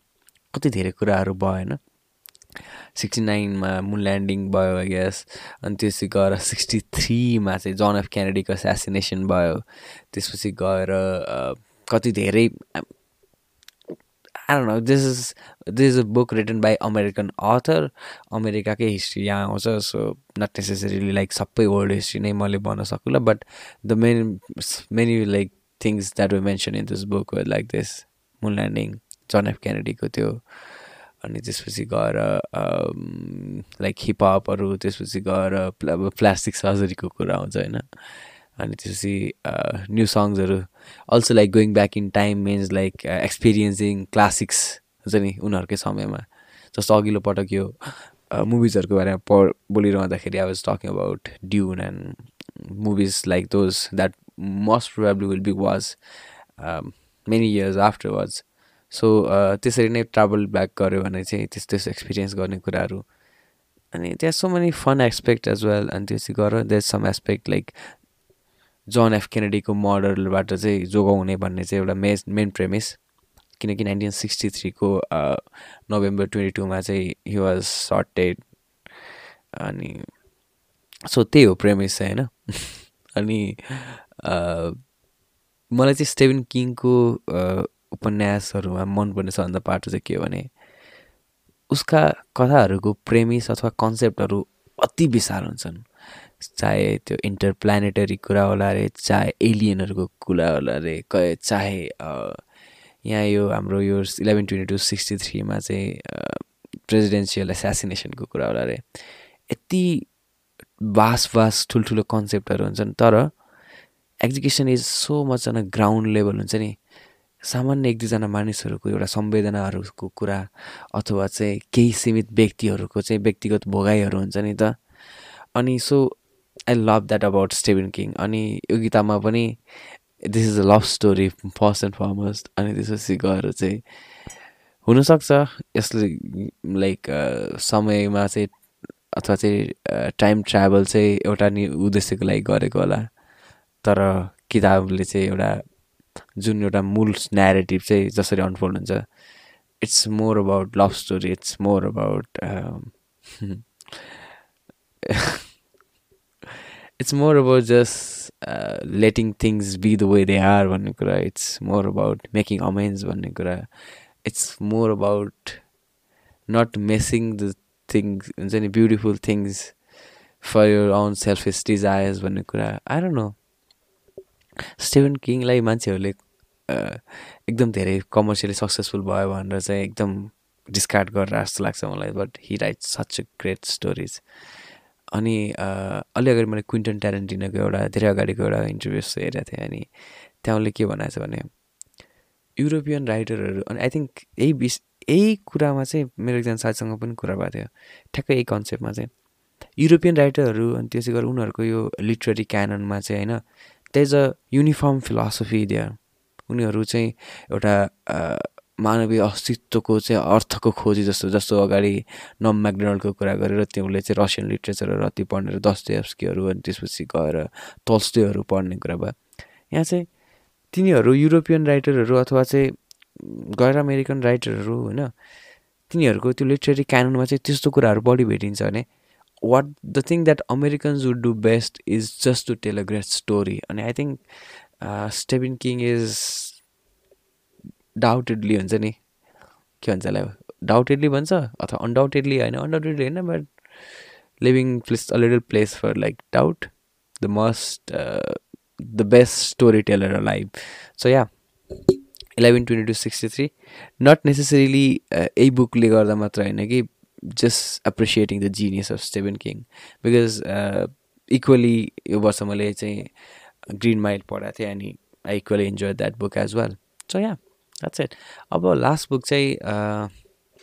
कति धेरै कुराहरू भयो होइन? सिक्सटी नाइनमा मुन ल्यान्डिङ भयो आई ग्यास अनि त्यसपछि गएर सिक्सटी थ्रीमा चाहिँ जन एफ क्यानेडीको एसासिनेसन भयो. त्यसपछि गएर कति धेरै no this is this is a book written by American author अमेरिकाकै history यहाँ आउँछ सो नट नेसेसरीली लाइक सबै वर्ल्ड हिस्ट्री नै मैले भन्न सकुँला but the main many like things that they mention in this book like this moon landing John F क्यानेडीको त्यो अनि त्यसपछि गएर लाइक हिपहपहरू त्यसपछि गएर अब प्लास्टिक सर्जरीको कुरा आउँछ होइन। अनि त्यसपछि new सङ्ग्सहरू also like going back in time means like experiencing classics हुन्छ नि उनीहरूकै समयमा। जस्तो अघिल्लो पटक यो मुभिजहरूको बारेमा प बोलिरहँदाखेरि I was talking about Dune and movies like those that must probably will be was many years after was so त्यसरी नै ट्राभल ब्याक गऱ्यो भने चाहिँ त्यस्तो त्यस्तो एक्सपिरियन्स गर्ने कुराहरू। अनि त्यहाँ so many fun aspect as well अनि त्यो चाहिँ गर there some aspect like John F केनेडीको मर्डरबाट चाहिँ जोगाउने भन्ने चाहिँ एउटा मेस मेन प्रेमिस किनकि नाइन्टिन सिक्सटी थ्रीको नोभेम्बर ट्वेन्टी टूमा चाहिँ हि वाज सर्टेड अनि सो त्यही हो प्रेमिस चाहिँ होइन? अनि मलाई चाहिँ स्टेभेन किङको उपन्यासहरूमा मनपर्ने सबभन्दा पाटो चाहिँ के भने उसका कथाहरूको प्रेमिस अथवा कन्सेप्टहरू अति विशाल हुन्छन्। चाहे त्यो इन्टर प्लानेटरी कुरा होला अरे चाहे एलियनहरूको कुरा होला अरे चाहे यहाँ यो हाम्रो यो इलेभेन ट्वेन्टी टू सिक्सटी थ्रीमा चाहिँ प्रेसिडेन्सियल एसासिनेसनको कुरा होला अरे यति बास बास ठुल्ठुलो कन्सेप्टहरू हुन्छन् तर education is so much on a ground level हुन्छ नि। सामान्य एक दुईजना मानिसहरूको एउटा संवेदनाहरूको कुरा अथवा चाहिँ केही सीमित व्यक्तिहरूको चाहिँ व्यक्तिगत भोगाइहरू हुन्छ नि त। अनि so I love that about Stephen King अनि यो गीतामा पनि this is a love story first and foremost अनि त्यसपछि गएर चाहिँ हुनसक्छ? यसले लाइक समयमा चाहिँ अथवा चाहिँ टाइम ट्राभल चाहिँ एउटा नि उद्देश्यको लागि गरेको होला। तर किताबले चाहिँ एउटा जुन एउटा मूल नेरेटिभ चाहिँ जसरी अनफोल्ड हुन्छ it's more about love story it's more about it's more about just letting things be the way they are भन्ने कुरा it's more about making amends भन्ने कुरा it's more about not messing the things हुन्छ नि beautiful things for your own selfish desires भन्ने कुरा don't know Steven किङलाई मान्छेहरूले एकदम धेरै कमर्सियली सक्सेसफुल भयो भनेर चाहिँ एकदम डिस्कार्ड गरेर जस्तो लाग्छ मलाई but he wrote such a great stories अनि अलि अगाडि मैले क्विन्टन ट्यालेन्टिनाको एउटा धेरै अगाडिको एउटा इन्टरभ्यू हेरेको थिएँ अनि त्यहाँ उसले के भनेको छ भने युरोपियन राइटरहरू अनि आई थिङ्क यही बिस यही कुरामा चाहिँ मेरो एकजना साथीसँग पनि कुरा भएको थियो। ठ्याक्कै यही कन्सेप्टमा चाहिँ युरोपियन राइटरहरू अनि त्यसै गरी उनीहरूको यो लिटरेरी क्याननमा चाहिँ होइन त्यही अ युनिफर्म फिलोसफी देयर उनीहरू चाहिँ एउटा मानवीय अस्तित्वको चाहिँ अर्थको खोजी जस्तो जस्तो अगाडि नम म्याकडोनल्डको कुरा गरेर त्यसले चाहिँ रसियन लिट्रेचरहरू अति पढ्ने दस्तेस्कीहरू अनि त्यसपछि गएर तल्स्टेहरू पढ्ने कुरा भयो। यहाँ चाहिँ तिनीहरू युरोपियन राइटरहरू अथवा चाहिँ गैर अमेरिकन राइटरहरू होइन तिनीहरूको त्यो लिटरेरी क्याननमा चाहिँ त्यस्तो कुराहरू बढी भेटिन्छ भने what the thing that Americans would do best is just to tell a great story अनि I think Stephen King is doubtedly हुन्छ नि? के भन्छ यसलाई? डाउटेडली भन्छ? अथवा अनडाउटेडली होइन? अनडाउटेडली होइन but living place a little place for like doubt the must the best story teller life so yeah eleven twenty two sixty three not necessarily यही बुकले गर्दा मात्र होइन कि just appreciating the genius of Stephen King because equally यो वर्ष मैले चाहिँ ग्रिन माइल पढाएको थिएँ अनि I equally enjoy that book as well so yeah that's it अब लास्ट बुक चाहिँ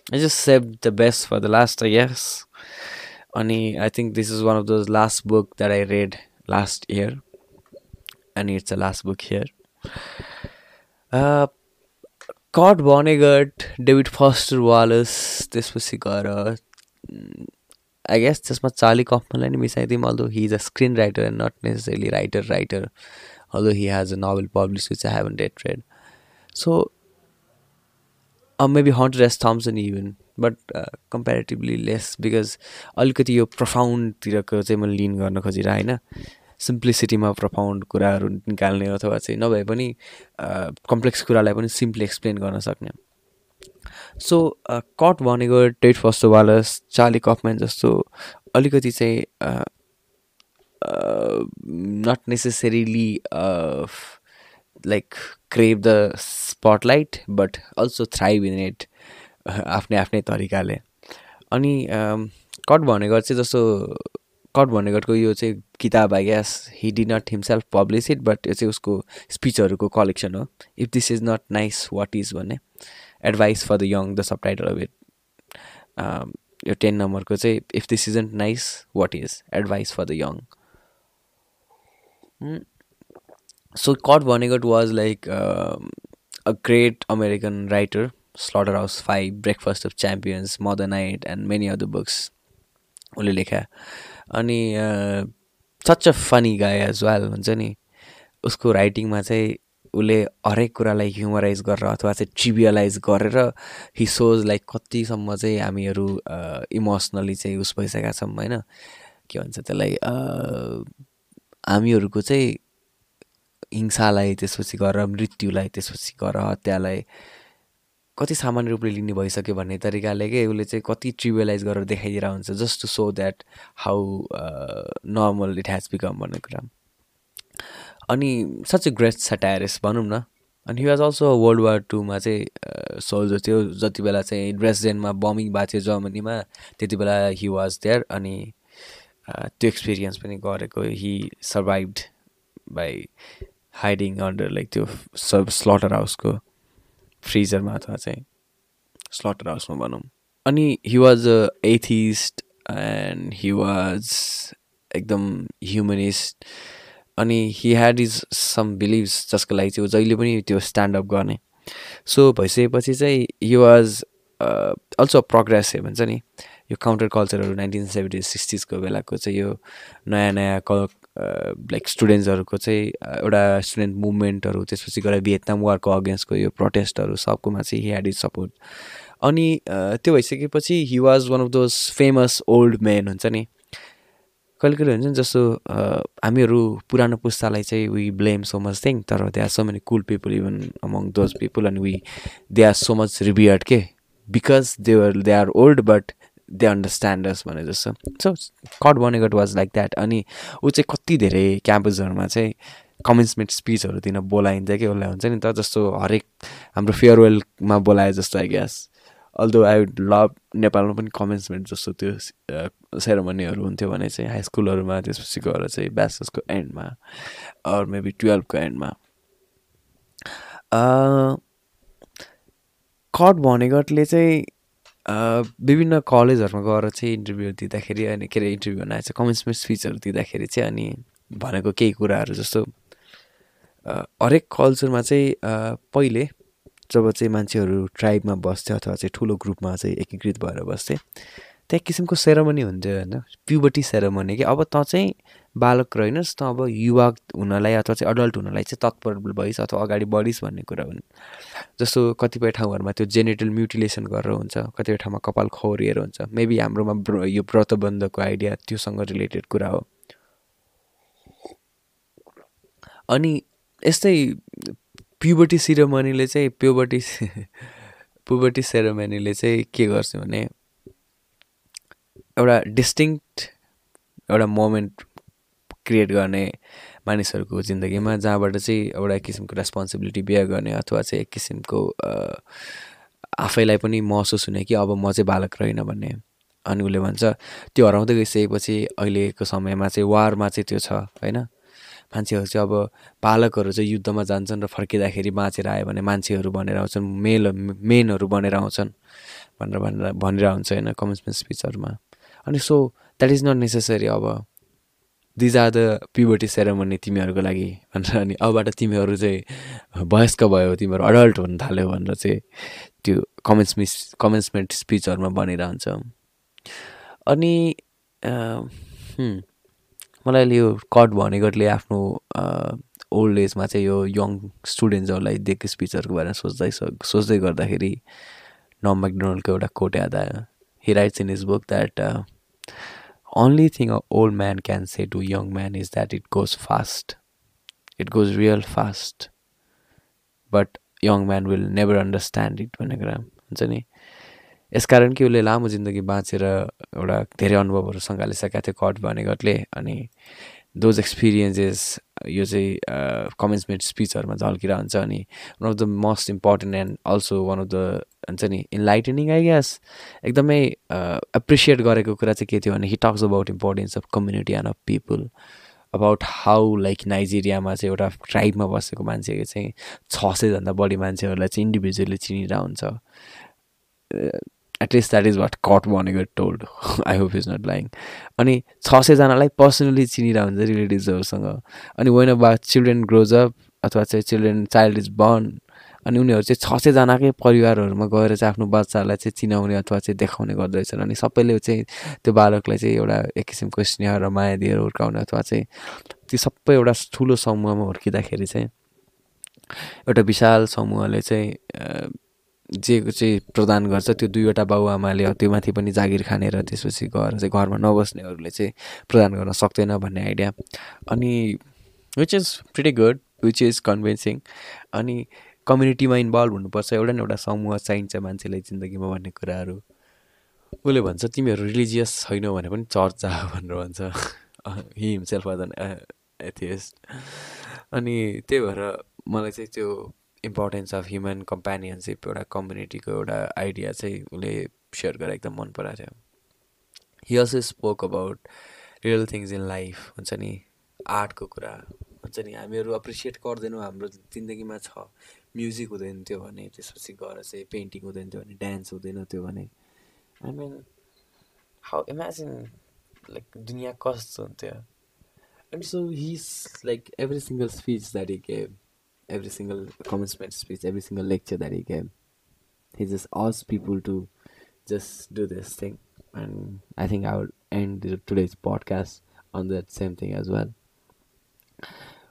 I just save the best for the last yes अनि I think this is one of the last book that I read last year and it's a last book here Kurt Vonnegut David Foster Wallace त्यसपछि गएर I guess त्यसमा Charlie कफमनलाई नि मिसाइदिउँ although he is a screen writer and not necessarily writer writer although he has a novel publish which I haven't yet read so maybe Hunter S Thompson even but comparatively less because अलिकति यो प्रफाउन्डतिरको चाहिँ मैले लिन गर्न खोजिरहेँ होइन? सिम्प्लिसिटीमा प्रफाउन्ड कुराहरू निकाल्ने अथवा चाहिँ नभए पनि कम्प्लेक्स कुरालाई पनि सिम्पली एक्सप्लेन गर्न सक्ने। सो कट भनेको टेट फर्स्ट वालस चार्ली कफम्यान जस्तो अलिकति चाहिँ not necessarily like crave the spotlight but also thrive in it आफ्नै आफ्नै तरिकाले। अनि कट भनेको चाहिँ जस्तो कट भनेगटको यो चाहिँ किताब I guess he did not himself publish it but यो चाहिँ उसको स्पिचहरूको कलेक्सन हो। If this is not nice what is भन्ने advice for the young the sub title of it यो टेन नम्बरको चाहिँ if this isn't nice what is advice for the young so Kurt Vonnegut was like a great American writer slaughterhouse five breakfast of champions mother night and many other books उसले लेखा। अनि such a funny guy as well हुन्छ नि। उसको राइटिङमा चाहिँ उसले हरेक कुरालाई ह्युमराइज गरेर अथवा चाहिँ ट्रिभियलाइज गरेर हि सोज लाइक कतिसम्म चाहिँ हामीहरू इमोसनली चाहिँ उस भइसकेका छौँ होइन? के भन्छ त्यसलाई हामीहरूको चाहिँ हिंसालाई त्यसपछि गरेर मृत्युलाई त्यसपछि गरेर हत्यालाई कति सामान्य रूपले लिने भइसक्यो भन्ने तरिकाले के उसले चाहिँ कति ट्रिभियलाइज गरेर देखाइदिएर हुन्छ just to show that how normal it has become भन्ने कुरा। अनि सच ए ग्रेट सटायरिस भनौँ न। अनि he was also world war टूमा चाहिँ सोल्जर थियो। जति बेला चाहिँ ड्रेसडेनमा बमिङ भएको थियो जर्मनीमा त्यति बेला हि वाज देयर अनि त्यो एक्सपिरियन्स पनि गरेको he survived by hiding under like त्यो सब स्लटर हाउसको फ्रिजरमा अथवा चाहिँ स्लटर हाउसमा भनौँ। अनि he was a atheist and he was एकदम ह्युमनिस्ट अनि he had his some beliefs जसको लागि चाहिँ जहिले पनि त्यो स्ट्यान्डअप गर्ने। सो भइसकेपछि चाहिँ हि वाज अल्सो प्रोग्रेसिभ हुन्छ नि। यो काउन्टर कल्चरहरू नाइन्टिन सेभेन्टी सिक्सटिजको बेलाको चाहिँ यो नयाँ नयाँ क लाइक स्टुडेन्ट्सहरूको चाहिँ एउटा स्टुडेन्ट मुभमेन्टहरू त्यसपछि गएर भियतनाम वारको अगेन्स्टको यो प्रोटेस्टहरू सबकोमा चाहिँ हि ह्याड इज सपोर्ट अनि त्यो भइसकेपछि he was one of those famous old men हुन्छ नि। कहिले कहिले हुन्छ नि जस्तो हामीहरू पुरानो पुस्तालाई चाहिँ we blame so much thing तर they are so many cool people even among those people and we they are so much revered के? Because they are they are old but they understand us भने जस्तो। So Kurt भनेको was like that अनि ऊ चाहिँ कति धेरै क्याम्पसहरूमा चाहिँ कमेन्समेन्ट स्पिचहरू दिन बोलाइन्छ कि उसलाई हुन्छ नि त जस्तो हरेक हाम्रो फेयरवेलमा बोलाए जस्तो I guess although I would love नेपालमा पनि कमेन्समेन्ट जस्तो त्यो सेरोमनीहरू हुन्थ्यो भने चाहिँ हाई स्कुलहरूमा त्यसपछि गएर चाहिँ ब्याचलर्सको एन्डमा अर मेबी टुवेल्भको एन्डमा कट भनेगटले चाहिँ विभिन्न कलेजहरूमा गएर चाहिँ इन्टरभ्यू दिँदाखेरि अनि के अरे इन्टरभ्यू चाहिँ कमेन्समेन्ट स्पिचहरू दिँदाखेरि चाहिँ अनि भनेको केही कुराहरू जस्तो। हरेक कल्चरमा चाहिँ पहिले जब चाहिँ मान्छेहरू ट्राइबमा बस्थ्यो अथवा चाहिँ ठुलो ग्रुपमा चाहिँ एकीकृत भएर बस्थ्यो त्यहाँ किसिमको सेरोमनी हुन्थ्यो होइन। प्युबर्टी सेरोमनी कि? अब त चाहिँ बालक रहेनस् त अब युवा हुनलाई अथवा चाहिँ अडल्ट हुनलाई चाहिँ तत्पर भइस् अथवा अगाडि बढिस् भन्ने कुरा हुन्। जस्तो कतिपय ठाउँहरूमा त्यो जेनेटल म्युटिलेसन गरेर हुन्छ कतिपय ठाउँमा कपाल खौरिएर हुन्छ। मेबी हाम्रोमा यो व्रतबन्धको आइडिया त्योसँग रिलेटेड कुरा हो। अनि यस्तै प्युबर्टी सिरोमनीले चाहिँ प्युबर्टी प्युबर्टी सेरोमनीले चाहिँ के गर्छ भने एउटा डिस्टिङ्क्ट एउटा मोमेन्ट क्रिएट गर्ने मानिसहरूको जिन्दगीमा जहाँबाट चाहिँ एउटा किसिमको रेस्पोन्सिबिलिटी बिहा गर्ने अथवा चाहिँ एक किसिमको आफैलाई पनि महसुस हुने कि अब म चाहिँ बालक रहेन भन्ने अनि उसले भन्छ। त्यो हराउँदै गइसकेपछि अहिलेको समयमा चाहिँ वारमा चाहिँ त्यो छ होइन? मान्छेहरू चाहिँ अब बालकहरू चाहिँ युद्धमा जान्छन् र फर्किँदाखेरि बाँचेर आयो भने मान्छेहरू भनेर आउँछन् मेल मेनहरू बनेर आउँछन् भनेर भनेर भनेर हुन्छ होइन कमेन्समेन्ट स्पिचहरूमा। अनि so that is not necessary अब. These are the puberty ceremony तिमीहरूको लागि भनेर अनि अबबाट तिमीहरू चाहिँ वयस्क भयो तिमीहरू अडल्ट हुन थाल्यो भनेर चाहिँ त्यो कमेन्ट्स मिस कमेन्समेन्ट स्पिचहरूमा बनिरहन्छ अनि मलाई अहिले यो कट भनेकोले आफ्नो ओल्ड एजमा चाहिँ यो यङ स्टुडेन्ट्सहरूलाई दिएको स्पिचहरूको बारेमा सोच्दै सोच्दै गर्दाखेरि नम म्याकडोनल्डको एउटा कोट याद आयो। Writes in his book that uh, only thing an old man can say to young man is that it goes fast it goes real fast but young man will never understand it भनेर हुन्छ नि यसकारण कि उसले लामो जिन्दगी बाँचेर एउटा धेरै अनुभवहरू सङ्घालिसकेका थियो कट भनेगरले अनि दोज एक्सपिरियन्सेस यो चाहिँ कमेन्समेन्ट स्पिचहरूमा झल्किरहन्छ अनि one of the most important and also one of the हुन्छ नि इन्लाइटनिङ आई ग्यास एकदमै एप्रिसिएट गरेको कुरा चाहिँ के थियो भने he talks about importance of community and of people about how like नाइजेरियामा चाहिँ एउटा ट्राइबमा बसेको मान्छेको चाहिँ छ सयभन्दा बढी मान्छेहरूलाई चाहिँ इन्डिभिजुअली चिनिरहेको हुन्छ at least that is what Kurt भनेको told I hope is not lying अनि छ सयजनालाई पर्सनली चिनिरहेको हुन्छ रिलेटिभ्सहरूसँग अनि when about children grows up अथवा चाहिँ चिल्ड्रेन चाइल्ड इज बर्न अनि उनीहरू चाहिँ छ सयजनाकै परिवारहरूमा गएर चाहिँ आफ्नो बच्चाहरूलाई चाहिँ चिनाउने अथवा चाहिँ देखाउने गर्दोरहेछन् अनि सबैले चाहिँ त्यो बालकलाई चाहिँ एउटा एक किसिमको स्नेह र माया दिएर हुर्काउने अथवा चाहिँ त्यो सबै एउटा ठुलो समूहमा हुर्किँदाखेरि चाहिँ एउटा विशाल समूहले चाहिँ जे चाहिँ प्रदान गर्छ त्यो दुईवटा बाबुआमाले त्योमाथि पनि जागिर खाने र त्यसपछि गएर चाहिँ घरमा नबस्नेहरूले चाहिँ प्रदान गर्न सक्दैन भन्ने आइडिया। अनि which is pretty good which is convincing अनि कम्युनिटीमा इन्भल्भ हुनुपर्छ एउटा न एउटा समूह चाहिन्छ मान्छेलाई जिन्दगीमा भन्ने कुराहरू। उसले भन्छ तिमीहरू रिलिजियस छैनौ भने पनि चर्च जा भनेर भन्छ। हि हिमसेल्फ एथिएस्ट अनि त्यही भएर मलाई चाहिँ त्यो इम्पोर्टेन्स अफ ह्युमन कम्पेनियनसिप एउटा कम्युनिटीको एउटा आइडिया चाहिँ उसले सेयर गरेर एकदम मन पराएको थियो। He also spoke about real things in life हुन्छ नि? आर्टको कुरा हुन्छ नि? हामीहरू एप्रिसिएट गर्दैनौँ हाम्रो जिन्दगीमा छ। म्युजिक हुँदैन थियो भने त्यसपछि गएर चाहिँ पेन्टिङ हुँदैन थियो भने डान्स हुँदैन थियो भने। I mean how imagine like दुनियाँ कस्तो हुन्थ्यो। And so his like every single speech that he gave every single commencement speech every single lecture that he gave he just asked people to just do this thing. And i think i would end today's podcast on that same thing as well.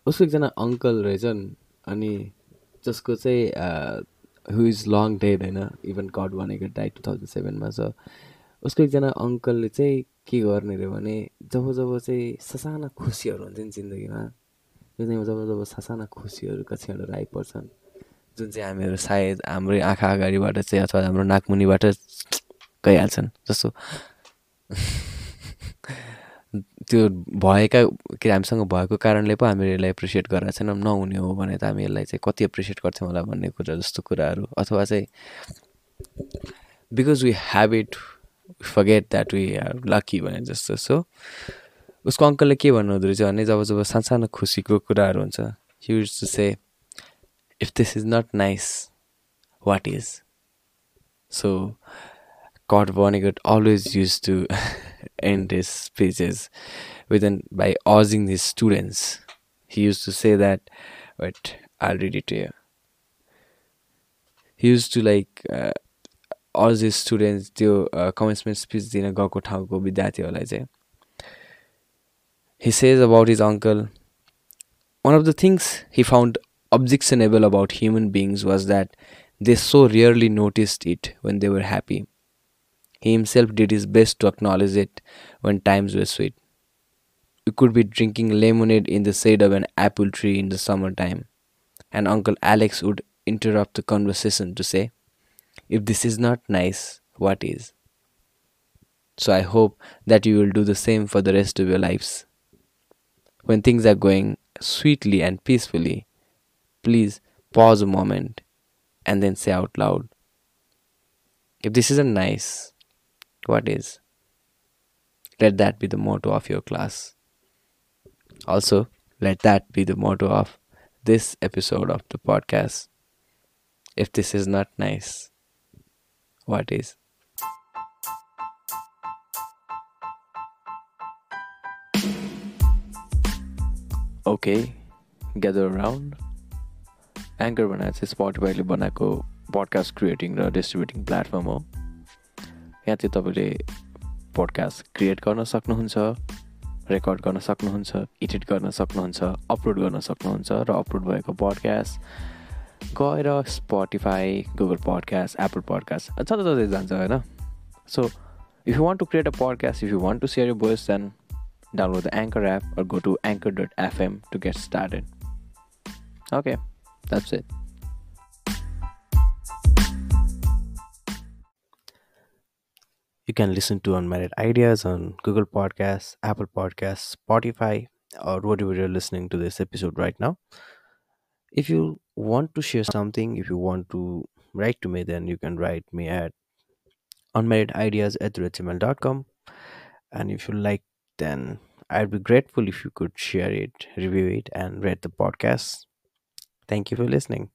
उसको एकजना uncle रहेछन् अनि जसको चाहिँ who is long dead होइन even God भनेको die two thousand सेभेनमा छ उसको एकजना अङ्कलले चाहिँ के गर्ने अरे भने जब जब चाहिँ ससाना खुसीहरू हुन्थ्यो नि जिन्दगीमा जिन्दगीमा जब जब ससाना खुसीहरूका क्षणहरू आइपर्छन् जुन चाहिँ हामीहरू सायद हाम्रै आँखा अगाडिबाट चाहिँ अथवा हाम्रो नाकमुनिबाट गइहाल्छन् जस्तो त्यो भएका के हामीसँग भएको कारणले पो हामीले यसलाई एप्रिसिएट गरेका छैनौँ नहुने हो भने त हामी यसलाई चाहिँ कति एप्रिसिएट गर्थ्यौँ होला भन्ने कुरा जस्तो कुराहरू। अथवा चाहिँ because we have it forget that we are lucky भने जस्तो सो उसको अङ्कलले के भन्नुहुँदो रहेछ भने जब जब सानो खुसीको कुराहरू हुन्छ used to say if this is not nice what is so to end his speeches with an by urging his students. He used to say that, wait, I'll read it to you. He used to like uh, urge his students त्यो commencement speech दिन गएको ठाउँको विद्यार्थीहरूलाई चाहिँ he says about his uncle one of the things he found objectionable about human beings was that they so rarely noticed it when they were happy he himself did his best to acknowledge it when times were sweet. We could be drinking lemonade in the shade of an apple tree in the summertime, and Uncle Alex would interrupt the conversation to say, If this is not nice, what is? So I hope that you will do the same for the rest of your lives. When things are going sweetly and peacefully, please pause a moment and then say out loud, If this isn't nice, what is. Let that be the motto of your class. Also, let that be the motto of this episode of the podcast. If this is not nice, what is? Okay, gather around. Anchor भनेर चाहिँ स्पोटिफाईले बनाएको podcast creating र distributing platform हो यहाँ चाहिँ तपाईँले podcast create गर्न सक्नुहुन्छ रेकर्ड गर्न सक्नुहुन्छ एडिट गर्न सक्नुहुन्छ अपलोड गर्न सक्नुहुन्छ र अपलोड भएको पडकास्ट गएर Spotify Google podcast Apple podcast जता जतै जान्छ होइन so if you want to create a podcast if you want to share you voice then download the Anchor app or go to anchor.fm to get started. Okay, that's it. You can listen to Unmarried Ideas on Google Podcasts, Apple Podcasts, Spotify, or whatever you're listening to this episode right now. If you want to share something, if you want to write to me, then you can write me at unmarriedideas at gmail.com. And if you like, then I'd be grateful if you could share it, review it, and rate the podcast. Thank you for listening.